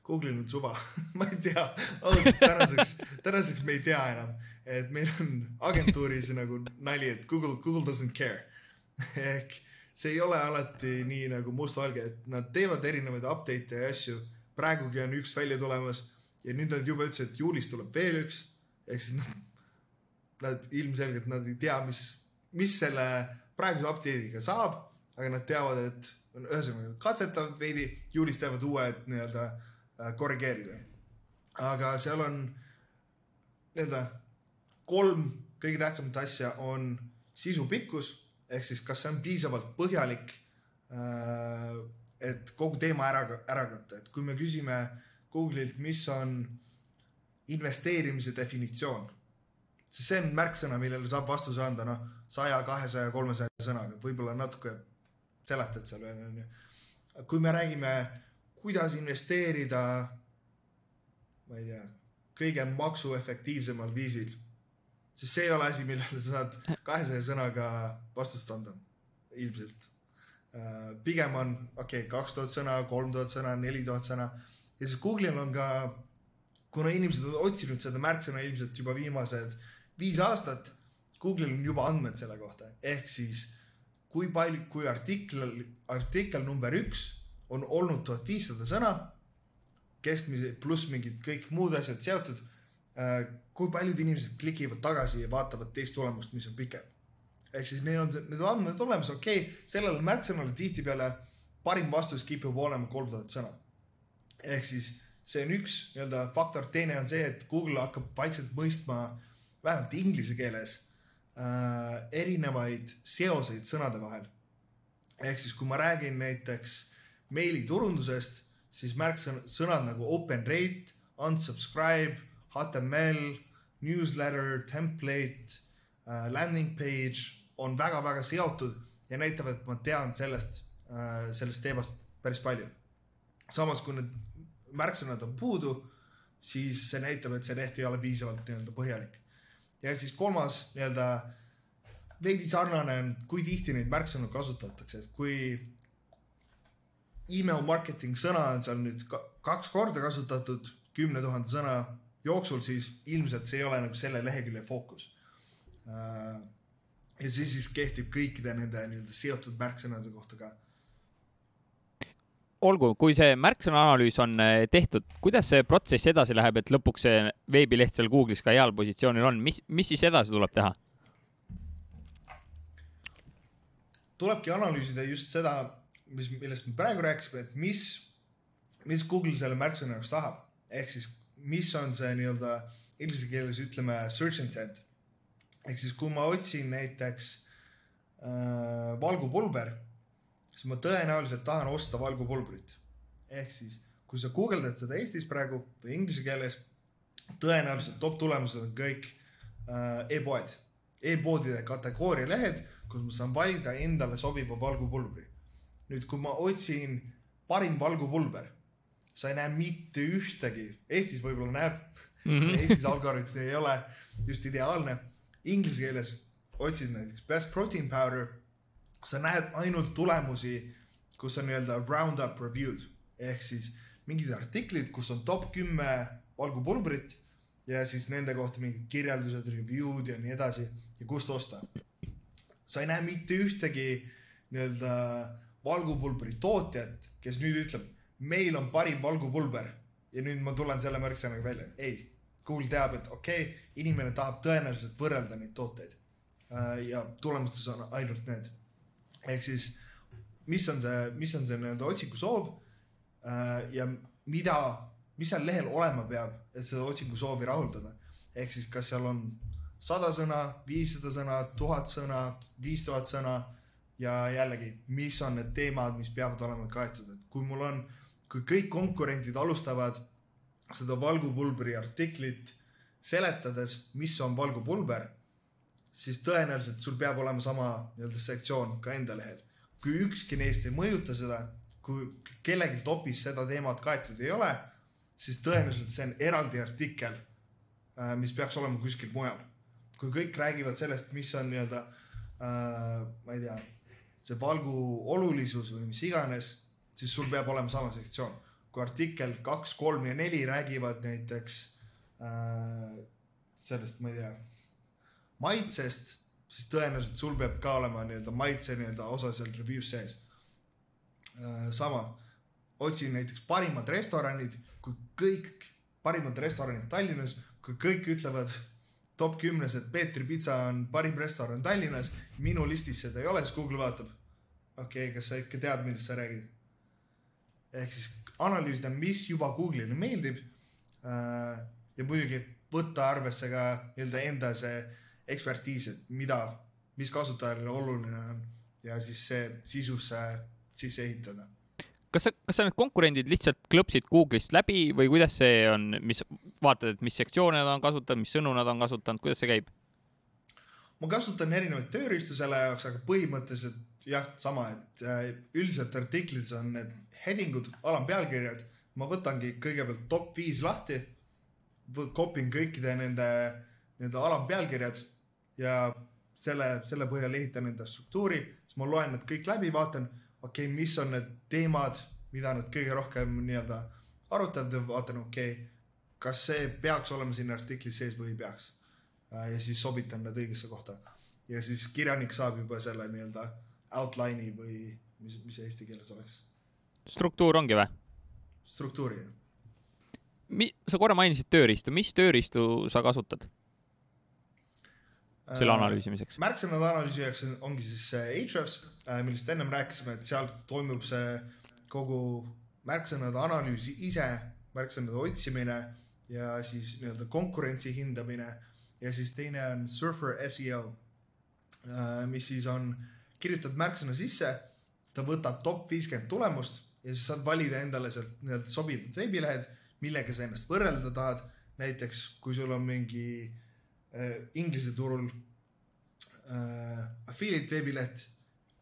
[SPEAKER 2] Google'i nüüd suva <laughs> ma ei tea, ausalt tänaseks, tänaseks me ei tea enam, et meil on agentuuris nagu nali, et Google, Google doesn't care <laughs> ehk see ei ole alati nii nagu mustvalge, et nad teevad erinevaid update'e ja asju. praegugi on üks välja tulemas ja nüüd nad juba ütlesid, et juulis tuleb veel üks. ehk siis nad, nad ilmselgelt nad ei tea, mis, mis selle praeguse update'iga saab aga nad teavad, et ühesõnaga katsetavad veidi, juulis teevad uue, et nii-öelda äh, korrigeerida. aga seal on nii-öelda kolm kõige tähtsamat asja on sisu pikkus ehk siis kas see on piisavalt põhjalik, äh, et kogu teema ära, ära katta, et kui me küsime Google'ilt, mis on investeerimise definitsioon, siis see on märksõna, millele saab vastuse anda noh, saja, kahesaja, kolmesaja sõnaga, võib-olla natuke seletad seal veel onju. kui me räägime, kuidas investeerida, ma ei tea, kõige maksuefektiivsemal viisil, siis see ei ole asi, millele sa saad kahesaja sõnaga vastust anda, ilmselt. Äh, pigem on, okei okay,, kaks tuhat sõna, kolm tuhat sõna, neli tuhat sõna ja siis Google'il on ka, kuna inimesed on otsinud seda märksõna ilmselt juba viimased viis aastat, Google'il on juba andmed selle kohta, ehk siis kui palju, kui artikkel, artikkel number üks on olnud tuhat viissada sõna, keskmise pluss mingid kõik muud asjad seotud. Äh, kui paljud inimesed klikivad tagasi ja vaatavad teist tulemust, mis on pikem. ehk siis neil on need andmed olemas, okei okay,, sellele märksõnale tihtipeale parim vastus kipub olema kolm tuhat sõna. ehk siis see on üks nii-öelda faktor, teine on see, et Google hakkab vaikselt mõistma vähemalt inglise keeles äh, erinevaid seoseid sõnade vahel. ehk siis, kui ma räägin näiteks meiliturundusest, siis märksõnad nagu open rate, unsubscribe, HTML, newsletter, template äh,, landing page on väga-väga seotud ja näitavad, et ma tean sellest äh,, sellest teemast päris palju. samas, kui need märksõnad on puudu, siis see näitab, et see leht ei ole piisavalt nii-öelda põhjalik ja siis kolmas nii-öelda veidi sarnane on, kui tihti neid märksõnu kasutatakse, et kui email marketing sõna on seal nüüd kaks korda kasutatud kümne tuhande sõna jooksul, siis ilmselt see ei ole nagu selle lehekülje fookus. Äh, ja see siis kehtib kõikide nende nii-öelda seotud märksõnade kohta ka
[SPEAKER 1] olgu, kui see märksõnaanalüüs on eh, tehtud, kuidas see protsess edasi läheb, et lõpuks see veebileht seal Google'is ka heal positsioonil on, mis, mis siis edasi tuleb teha?
[SPEAKER 2] tulebki analüüsida just seda, mis, millest me praegu rääkisime, et mis, mis Google selle märksõna jaoks tahab. ehk siis mis on see nii-öelda inglise keeles ütleme search intent. ehk siis, kui ma otsin näiteks äh, valgupulber, siis ma tõenäoliselt tahan osta valgupulbrit. ehk siis, kui sa guugeldad seda Eestis praegu või inglise keeles, tõenäoliselt top tulemused on kõik äh, e-poed e, e-poodide kategooria lehed, kus ma saan valida endale sobiva valgupulbri. nüüd, kui ma otsin parim valgupulber, sa ei näe mitte ühtegi, Eestis võib-olla näeb mm, -hmm. <laughs> Eestis algoritm ei ole just ideaalne. Inglise keeles otsid näiteks best protein powder, sa näed ainult tulemusi, kus on nii-öelda round-up review'd ehk siis mingid artiklid, kus on top kümme valgupulbrit ja siis nende kohta mingid kirjeldused, review'd ja nii edasi ja kust osta. sa ei näe mitte ühtegi nii-öelda valgupulbri tootjat, kes nüüd ütleb, meil on parim valgupulber ja nüüd ma tulen selle märksõnaga välja. ei, Google teab, et okei okay,, inimene tahab tõenäoliselt võrrelda neid tooteid. Äh, ja tulemustes on ainult need. ehk siis, mis on see, mis on see nii-öelda otsiku soov äh, ja mida, mis seal lehel olema peab, et seda otsingu soovi rahuldada. ehk siis, kas seal on sada sõna, viissada sõna, tuhat sõna, viis tuhat sõna ja jällegi, mis on need teemad, mis peavad olema kaetud, et kui mul on, kui kõik konkurendid alustavad seda valgupulbri artiklit seletades, mis on valgupulber, siis tõenäoliselt sul peab olema sama nii-öelda sektsioon ka enda lehel. kui ükski neist ei mõjuta seda, kui kellelgi topis seda teemat kaetud ei ole, siis tõenäoliselt see on eraldi artikkel, äh, mis peaks olema kuskil mujal. kui kõik räägivad sellest, mis on nii-öelda äh,, ma ei tea, see valgu olulisus või mis iganes, siis sul peab olema sama sektsioon. kui artikkel kaks, kolm ja neli räägivad näiteks äh, sellest, ma ei tea, maitsest, siis tõenäoliselt sul peab ka olema nii-öelda maitse nii-öelda osa seal review's sees äh,. sama, otsin näiteks parimad restoranid, kui kõik parimad restoranid Tallinnas, kui kõik ütlevad top kümnes, et Peetri pitsa on parim restoran Tallinnas, minu listis seda ei ole, siis Google vaatab. okei okay,, kas sa ikka tead, millest sa räägid? Ehk siis analüüsida, mis juba Google'ile meeldib äh,. ja muidugi võtta arvesse ka nii-öelda enda see ekspertiis, et mida, mis kasutajale oluline on ja siis see sisusse sisse ehitada
[SPEAKER 1] kas sa, kas sa need konkurendid lihtsalt klõpsid Google'ist läbi või kuidas see on, mis, vaatad, et mis sektsioone nad on kasutanud, mis sõnu nad on kasutanud, kuidas see käib?
[SPEAKER 2] ma kasutan erinevaid tööriistu selle jaoks, aga põhimõtteliselt jah, sama, et äh, üldiselt artiklis on need heading ud, alampealkirjad. ma võtangi kõigepealt top viis lahti, kopin kõikide nende, nende alampealkirjad ja selle, selle põhjal ehitan enda struktuuri, siis ma loen need kõik läbi, vaatan okei okay,, mis on need teemad, mida nad kõige rohkem nii-öelda arutavad ja vaatan, okei okay,, kas see peaks olema siin artiklis sees või ei peaks. Äh, ja siis sobitan need õigesse kohta. ja siis kirjanik saab juba selle nii-öelda outline'i või mis, mis eesti keeles oleks.
[SPEAKER 1] Struktuur ongi või?
[SPEAKER 2] struktuuri, jah.
[SPEAKER 1] Mi-, sa korra mainisid tööriistu, mis tööriistu sa kasutad? selle äh, analüüsimiseks?
[SPEAKER 2] märksõnade analüüsijaks ongi siis Ahrefs, äh, millest ennem rääkisime, et seal toimub see kogu märksõnade analüüsi ise, märksõnade otsimine ja siis nii-öelda konkurentsi hindamine ja siis teine on Surfer seo, äh, mis siis on, kirjutad märksõna sisse, ta võtab top viiskümmend tulemust ja siis saad valida endale sealt nii-öelda sobivad veebilehed, millega sa ennast võrrelda tahad. näiteks kui sul on mingi äh, Inglise turul äh, affiliate veebileht,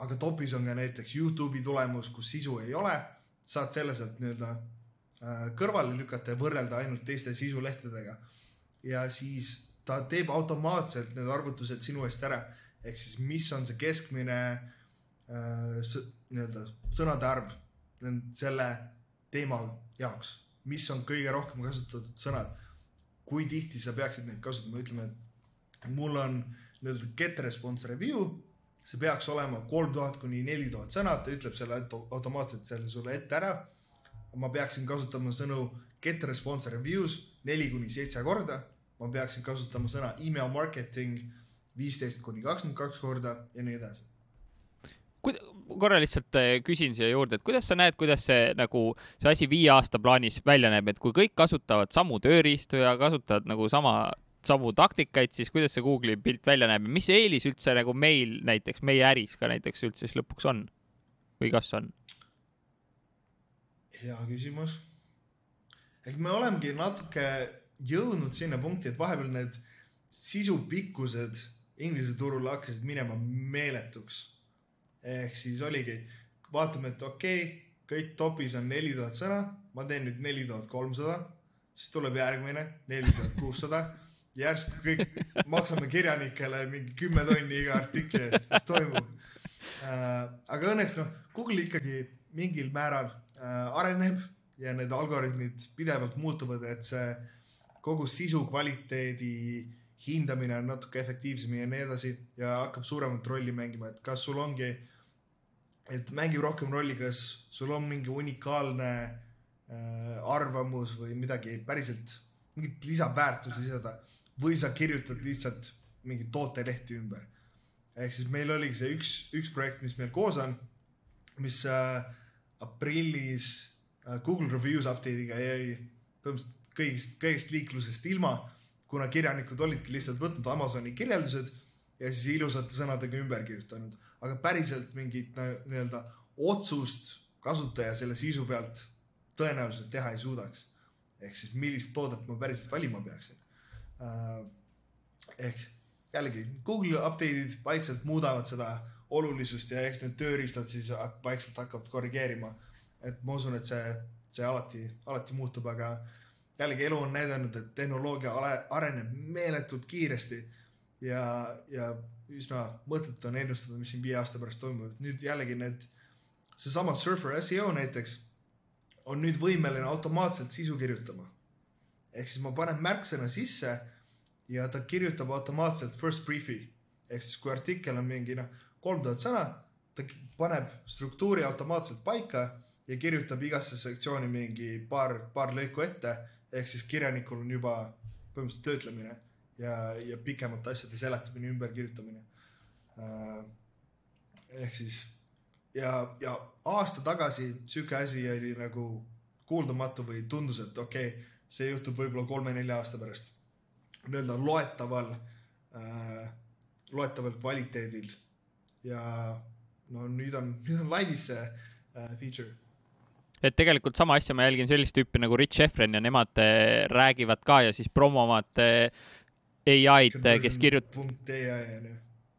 [SPEAKER 2] aga topis on ka näiteks Youtube'i tulemus, kus sisu ei ole, saad selle sealt nii-öelda äh, kõrvale lükata ja võrrelda ainult teiste sisulehtedega. ja siis ta teeb automaatselt need arvutused sinu eest ära, ehk siis mis on see keskmine äh, nii-öelda sõnade arv selle teema jaoks, mis on kõige rohkem kasutatud sõnad kui tihti sa peaksid neid kasutama, ütleme, et mul on nii-öelda get response review, see peaks olema kolm tuhat kuni neli tuhat sõna, ta ütleb selle automaatselt selle sulle ette ära. ma peaksin kasutama sõnu get response reviews neli kuni seitse korda, ma peaksin kasutama sõna email marketing viisteist kuni kakskümmend kaks korda ja nii edasi.
[SPEAKER 1] Korra lihtsalt äh, küsin siia juurde, et kuidas sa näed, kuidas see nagu see asi viie aasta plaanis välja näeb, et kui kõik kasutavad samu tööriistu ja kasutavad nagu sama, samu taktikaid, siis kuidas see Google'i pilt välja näeb ja mis eelis üldse nagu meil näiteks, meie äris ka näiteks üldse siis lõpuks on või kas on?
[SPEAKER 2] hea küsimus. ehk me olemegi natuke jõudnud sinna punkti, et vahepeal need sisu pikkused Inglise turul hakkasid minema meeletuks. Ehk siis oligi, vaatame, et okei okay,, kõik topis on neli tuhat sõna, ma teen nüüd neli tuhat kolmsada, siis tuleb järgmine neli tuhat kuussada järsku kõik maksame kirjanikele mingi kümme tonni iga artikli eest, mis toimub äh,. aga õnneks noh, Google ikkagi mingil määral äh, areneb ja need algoritmid pidevalt muutuvad, et see kogu sisu kvaliteedi hindamine on natuke efektiivsem ja nii edasi ja hakkab suuremat rolli mängima, et kas sul ongi, et mängib rohkem rolli, kas sul on mingi unikaalne äh, arvamus või midagi päriselt, mingit lisaväärtust lisada või sa kirjutad lihtsalt mingit tootelehti ümber. ehk siis meil oligi see üks, üks projekt, mis meil koos on, mis äh, aprillis äh, Google Reviews update'iga jäi põhimõtteliselt kõigist, kõigist liiklusest ilma kuna kirjanikud olidki lihtsalt võtnud Amazoni kirjeldused ja siis ilusate sõnadega ümber kirjutanud, aga päriselt mingit nii-öelda otsust kasutaja selle sisu pealt tõenäoliselt teha ei suudaks. ehk siis millist toodet ma päriselt valima peaksin. Ehk jällegi Google'i update'id vaikselt muudavad seda olulisust ja eks need tööriistad siis vaikselt hakkavad korrigeerima. et ma usun, et see, see alati, alati muutub, aga jällegi elu on näidanud, et tehnoloogia areneb meeletult kiiresti ja, ja üsna mõttetu on ennustada, mis siin viie aasta pärast toimub. nüüd jällegi need, seesama Surfer seo näiteks on nüüd võimeline automaatselt sisu kirjutama. ehk siis ma panen märksõna sisse ja ta kirjutab automaatselt first brief'i ehk siis kui artikkel on mingi noh, kolm tuhat sõna, ta paneb struktuuri automaatselt paika ja kirjutab igasse sektsiooni mingi paar, paar lõiku ette ehk siis kirjanikul on juba põhimõtteliselt töötlemine ja, ja pikemate asjade seletamine, ümberkirjutamine. Äh, ehk siis ja, ja aasta tagasi sihuke asi oli nagu kuuldamatu või tundus, et okei okay,, see juhtub võib-olla kolme-nelja aasta pärast. nii-öelda loetaval äh,, loetaval kvaliteedil. ja no nüüd on, nüüd on laivis see äh, feature
[SPEAKER 1] et tegelikult sama asja ma jälgin sellist tüüpi nagu Rich Efren ja nemad äh, räägivad ka ja siis promovad äh, ai-d, kes kirjutab.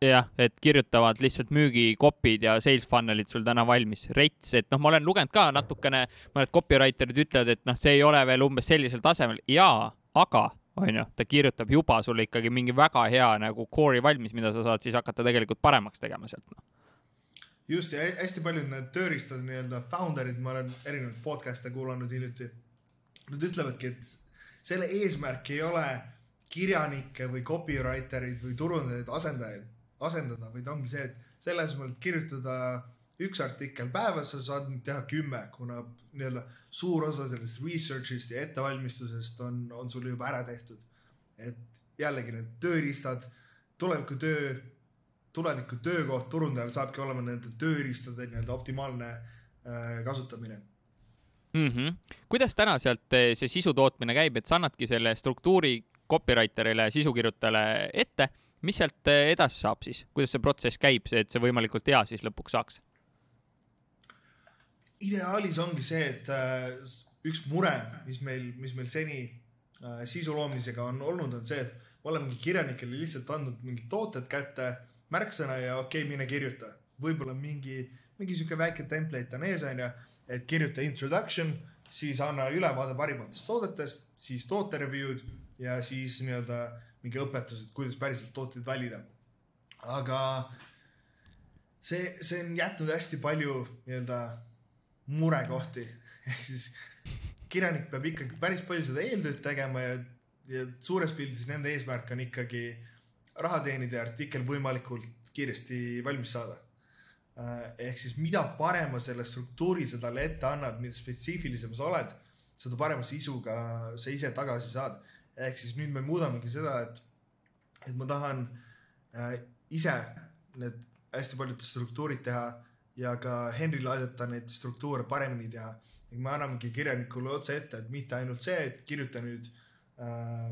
[SPEAKER 1] jah, et kirjutavad lihtsalt müügikopid ja sales funnel'id sul täna valmis. rets, et noh, ma olen lugenud ka natukene, mõned copywriter'id ütlevad, et noh, see ei ole veel umbes sellisel tasemel. jaa, aga onju, ta kirjutab juba sulle ikkagi mingi väga hea nagu core'i valmis, mida sa saad siis hakata tegelikult paremaks tegema sealt no
[SPEAKER 2] just ja hästi paljud need tööriistad nii-öelda founder'id, ma olen erinevaid podcast'e kuulanud hiljuti. Nad ütlevadki, et selle eesmärk ei ole kirjanikke või copywriter eid või turundajaid asendajaid, asendada, vaid ongi see, et selle asemel, et kirjutada üks artikkel päevas, sa saad nüüd teha kümme, kuna nii-öelda suur osa sellest research'ist ja ettevalmistusest on, on sul juba ära tehtud. et jällegi need tööriistad, tuleviku töö tuleviku töökoht turundajal saabki olema nende tööriistade nii-öelda optimaalne äh, kasutamine
[SPEAKER 1] mm. -hmm. kuidas täna sealt äh, see sisu tootmine käib, et sa annadki selle struktuuri copywriter'ile, sisukirjutajale ette, mis sealt äh, edasi saab siis, kuidas see protsess käib, see, et see võimalikult hea siis lõpuks saaks?
[SPEAKER 2] ideaalis ongi see, et äh, üks mure, mis meil, mis meil seni äh, sisu loomisega on olnud, on see, et me olemegi kirjanikele lihtsalt andnud mingid tooted kätte märksõna ja okei okay,, mine kirjuta. võib-olla mingi, mingi sihuke väike template on ees, onju, et kirjuta introduction, siis anna ülevaade parimatest toodetest, siis toote review'd ja siis nii-öelda mingi õpetus, et kuidas päriselt tooteid valida. aga see, see on jätnud hästi palju nii-öelda murekohti <laughs> ehk siis kirjanik peab ikkagi päris palju seda eeltööd tegema ja, ja suures pildis nende eesmärk on ikkagi raha teenida ja artikkel võimalikult kiiresti valmis saada. Äh, ehk siis mida parema selle struktuuri sa talle ette annad, mida spetsiifilisem sa oled, seda parema sisuga sa ise tagasi saad. Ehk siis nüüd me muudamegi seda, et, et ma tahan äh, ise need hästi paljud struktuurid teha ja ka Henryle aidata neid struktuure paremini teha. me annamegi kirjanikule otse ette, et mitte ainult see, et kirjuta nüüd äh,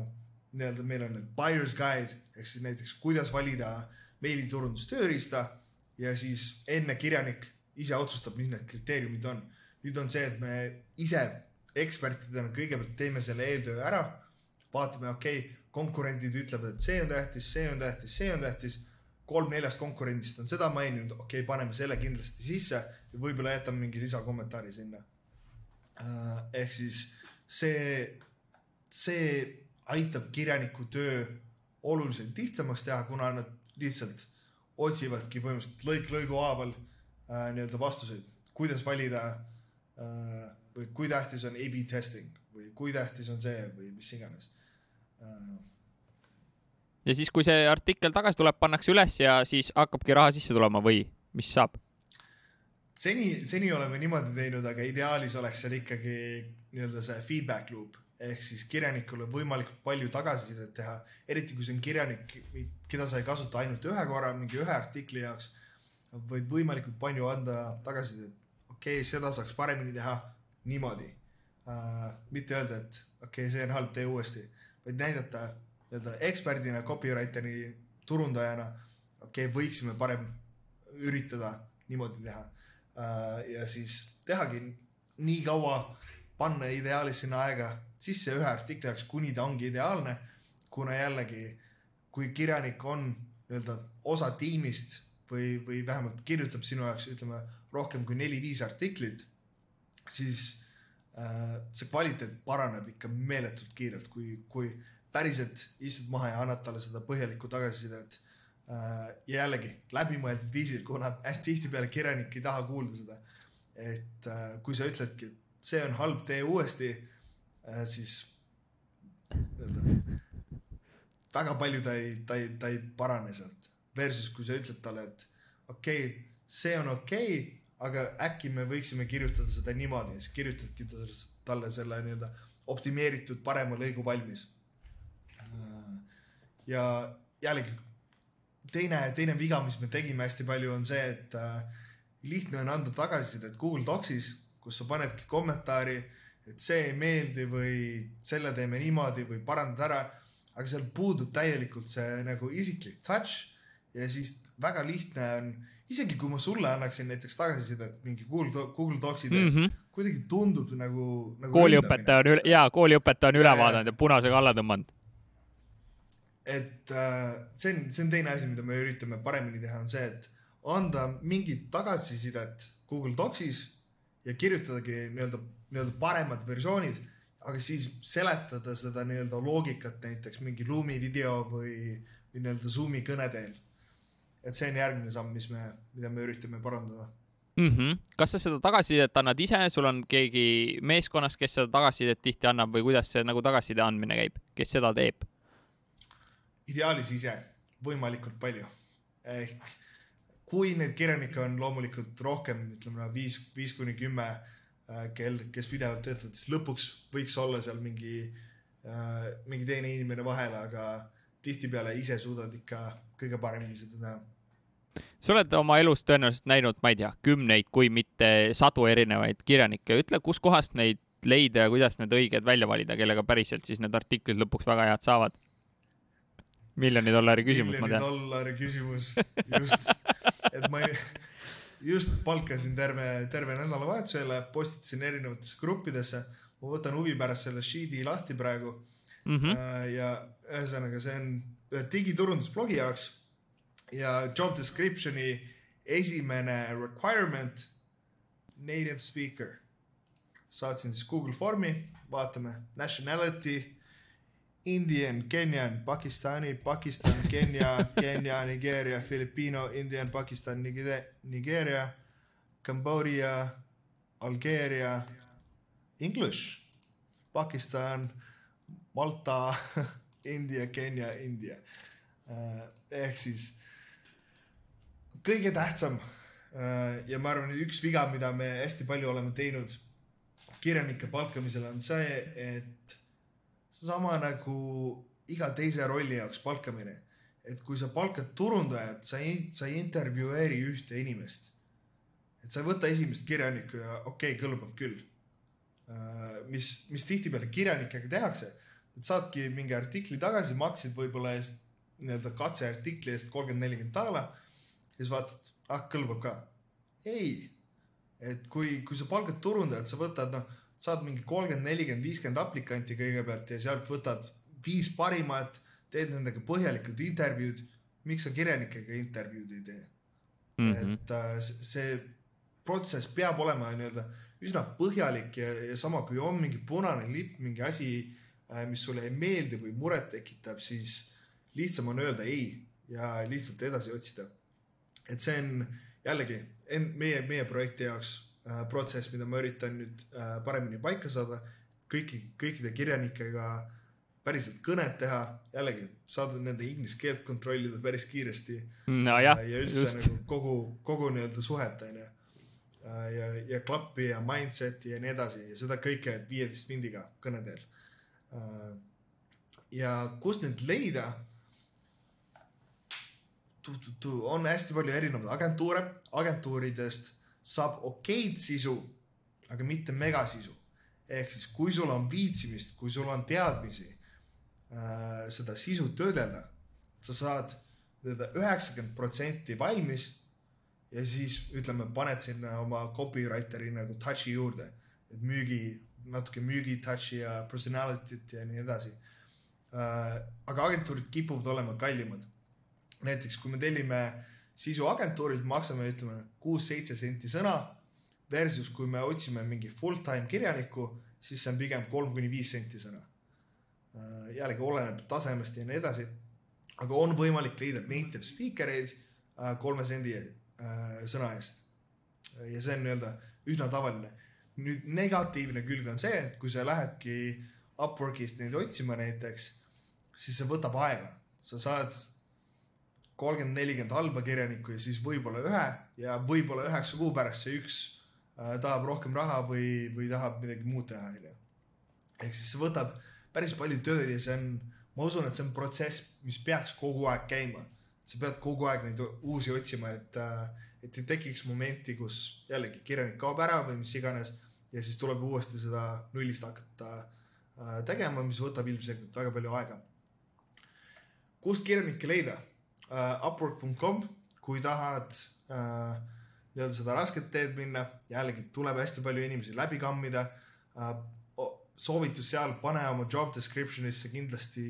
[SPEAKER 2] nii-öelda, meil on buyer's guide ehk siis näiteks kuidas valida meiliturundustööriista ja siis enne kirjanik ise otsustab, mis need kriteeriumid on. nüüd on see, et me ise ekspertidena kõigepealt teeme selle eeltöö ära, vaatame, okei okay,, konkurendid ütlevad, et see on tähtis, see on tähtis, see on tähtis. kolm-neljast konkurendist on seda maininud, okei okay,, paneme selle kindlasti sisse ja võib-olla jätame mingi lisakommentaari sinna. Äh, ehk siis see, see aitab kirjaniku töö oluliselt lihtsamaks teha, kuna nad lihtsalt otsivadki põhimõtteliselt lõik lõigu haaval äh, nii-öelda vastuseid, kuidas valida äh, või kui tähtis on A-B testing või kui tähtis on see või mis iganes äh,.
[SPEAKER 1] Ja siis, kui see artikkel tagasi tuleb, pannakse üles ja siis hakkabki raha sisse tulema või mis saab?
[SPEAKER 2] seni, seni oleme niimoodi teinud, aga ideaalis oleks seal ikkagi nii-öelda see feedback loop ehk siis kirjanikule võimalikult palju tagasisidet teha, eriti kui see on kirjanik, keda sa ei kasuta ainult ühe korra mingi ühe artikli jaoks, vaid võimalikult palju anda tagasisidet. okei okay,, seda saaks paremini teha niimoodi uh,. mitte öelda, et okei okay,, see on halb, tee uuesti, vaid näidata nii-öelda eksperdina, copywriter'i, turundajana, okei okay,, võiksime parem üritada niimoodi teha uh,. ja siis tehagi nii kaua, panna ideaalis sinna aega sisse ühe artikli jaoks, kuni ta ongi ideaalne. kuna jällegi, kui kirjanik on nii-öelda osa tiimist või, või vähemalt kirjutab sinu jaoks, ütleme rohkem kui neli-viis artiklit, siis äh, see kvaliteet paraneb ikka meeletult kiirelt, kui, kui päriselt istud maha ja annad talle seda põhjalikku tagasisidet äh,. ja jällegi läbimõeldud viisil, kuna hästi tihtipeale kirjanik ei taha kuulda seda. et äh, kui sa ütledki, et see on halb, tee uuesti Äh, siis väga palju ta ei, ta ei, ta ei parane sealt. Versus kui sa ütled talle, et okei okay,, see on okei okay,, aga äkki me võiksime kirjutada seda niimoodi, siis kirjutadki ta talle selle nii-öelda optimeeritud parema lõigu valmis. Ja jällegi teine, teine viga, mis me tegime hästi palju, on see, et äh, lihtne on anda tagasisidet Google Docsis, kus sa panedki kommentaari et see ei meeldi või selle teeme niimoodi või parandad ära. aga seal puudub täielikult see nagu isiklik touch ja siis väga lihtne on, isegi kui ma sulle annaksin näiteks tagasisidet mingi Google, Google Docsi teel mm, -hmm. kuidagi tundub nagu, nagu.
[SPEAKER 1] kooliõpetaja on üle, jaa, kooliõpetaja on üle vaadanud ja punasega alla tõmmanud.
[SPEAKER 2] et äh, see on, see on teine asi, mida me üritame paremini teha, on see, et anda mingit tagasisidet Google Docsis ja kirjutadagi nii-öelda nii-öelda paremad versioonid, aga siis seletada seda nii-öelda loogikat näiteks mingi Lumi video või, või nii-öelda Zoom'i kõne teel. Et see on järgmine samm, mis me, mida me üritame parandada
[SPEAKER 1] mm. -hmm. kas sa seda tagasisidet annad ise, sul on keegi meeskonnas, kes seda tagasisidet tihti annab või kuidas see nagu tagasiside andmine käib, kes seda teeb?
[SPEAKER 2] ideaalis ise, võimalikult palju. ehk kui neid kirjanikke on loomulikult rohkem, ütleme viis, viis kuni kümme Äh, kel, kes pidevalt töötavad, siis lõpuks võiks olla seal mingi äh,, mingi teine inimene vahel, aga tihtipeale ise suudad ikka kõige paremini seda teha.
[SPEAKER 1] Sa oled oma elus tõenäoliselt näinud, ma ei tea, kümneid, kui mitte sadu erinevaid kirjanikke. ütle, kuskohast neid leida ja kuidas need õiged välja valida, kellega päriselt siis need artiklid lõpuks väga head saavad? miljoni dollari küsimus,
[SPEAKER 2] ma tean. miljoni dollari küsimus, <laughs> just, et ma ei just palkasin terve, terve nädalavahetusele, postitasin erinevatesse gruppidesse. ma võtan huvi pärast selle sheet'i lahti praegu mm. -hmm. ja ühesõnaga, see on ühe digiturundusblogi jaoks ja job description'i esimene requirement, native speaker. saatsin siis Google Formi, vaatame nationality Indian, Kenyan, Pakistani, Pakistan, Kenya, <laughs> Kenya, Nigeeria, Filipino, Indian, Pakistan, Nigeeria, Cambodia, Algeeria, English, Pakistan, Malta, <laughs> India, Kenya, India. Ehk siis kõige tähtsam äh, ja ma arvan, üks viga, mida me hästi palju oleme teinud kirjanike palkamisel on see, et sama nagu iga teise rolli jaoks palkamine. et kui sa palkad turundajat, sa ei, sa ei intervjueeri ühte inimest. et sa ei võta esimest kirjanikku ja okei okay,, kõlbab küll. mis, mis tihtipeale kirjanikega tehakse, et saadki mingi artikli tagasi, maksid võib-olla eest nii-öelda katseartikli eest kolmkümmend, nelikümmend daala. Ja siis vaatad, ah kõlbab ka. ei, et kui, kui sa palkad turundajat, sa võtad noh, saad mingi kolmkümmend, nelikümmend, viiskümmend aplikanti kõigepealt ja sealt võtad viis parimat, teed nendega põhjalikud intervjuud. miks sa kirjanikega intervjuud ei tee mm? -hmm. et äh, see protsess peab olema nii-öelda üsna põhjalik ja, ja sama, kui on mingi punane lipp, mingi asi, äh, mis sulle ei meeldi või muret tekitab, siis lihtsam on öelda ei ja lihtsalt edasi otsida. Et see on jällegi meie, meie projekti jaoks äh, protsess, mida ma üritan nüüd äh, paremini paika saada, kõiki, kõikide kirjanikega päriselt kõnet teha, jällegi saada nende inglise keelt kontrollida päris kiiresti
[SPEAKER 1] no,. ja
[SPEAKER 2] üldse just. nagu kogu, kogu nii-öelda suhet onju Äh, ja, ja klappi ja mindset'i ja nii edasi ja seda kõike viieteist mindiga kõne teel. Äh, ja kust nüüd leida? On hästi palju erinevaid agentuure, agentuuridest saab okeid sisu, aga mitte megasisu. ehk siis, kui sul on viitsimist, kui sul on teadmisi äh, seda sisu töödelda, sa saad üheksakümmend protsenti valmis ja siis ütleme, paned sinna oma copywriter'i nagu touch'i juurde, et müügi, natuke müügi touch'i ja personality't ja nii edasi äh,. aga agentuurid kipuvad olema kallimad. Näiteks kui me tellime sisu agentuurilt, maksame, ütleme kuus-seitse senti sõna. Versus kui me otsime mingi full time kirjanikku, siis see on pigem kolm kuni viis senti sõna äh,. jällegi oleneb tasemest ja nii edasi. aga on võimalik leida native speaker eid äh, kolme sendi Äh, sõna eest. ja see on nii-öelda üsna tavaline. nüüd negatiivne külg on see, et kui sa lähedki Upworkist neid otsima näiteks, siis see võtab aega, sa saad kolmkümmend, nelikümmend halba kirjanikku ja siis võib-olla ühe ja võib-olla üheksa kuu pärast see üks äh, tahab rohkem raha või, või tahab midagi muud teha, onju. ehk siis see võtab päris palju tööd ja see on, ma usun, et see on protsess, mis peaks kogu aeg käima sa pead kogu aeg neid uusi otsima, et, äh, et ei tekiks momenti, kus jällegi kirjanik kaob ära või mis iganes ja siis tuleb uuesti seda nullist hakata äh, tegema, mis võtab ilmselgelt väga palju aega. kust kirjanikke leida uh,? Upwork.com, kui tahad uh, nii-öelda seda rasket teed minna, jällegi tuleb hästi palju inimesi läbi kammida uh,. soovitus seal, pane oma job description'isse kindlasti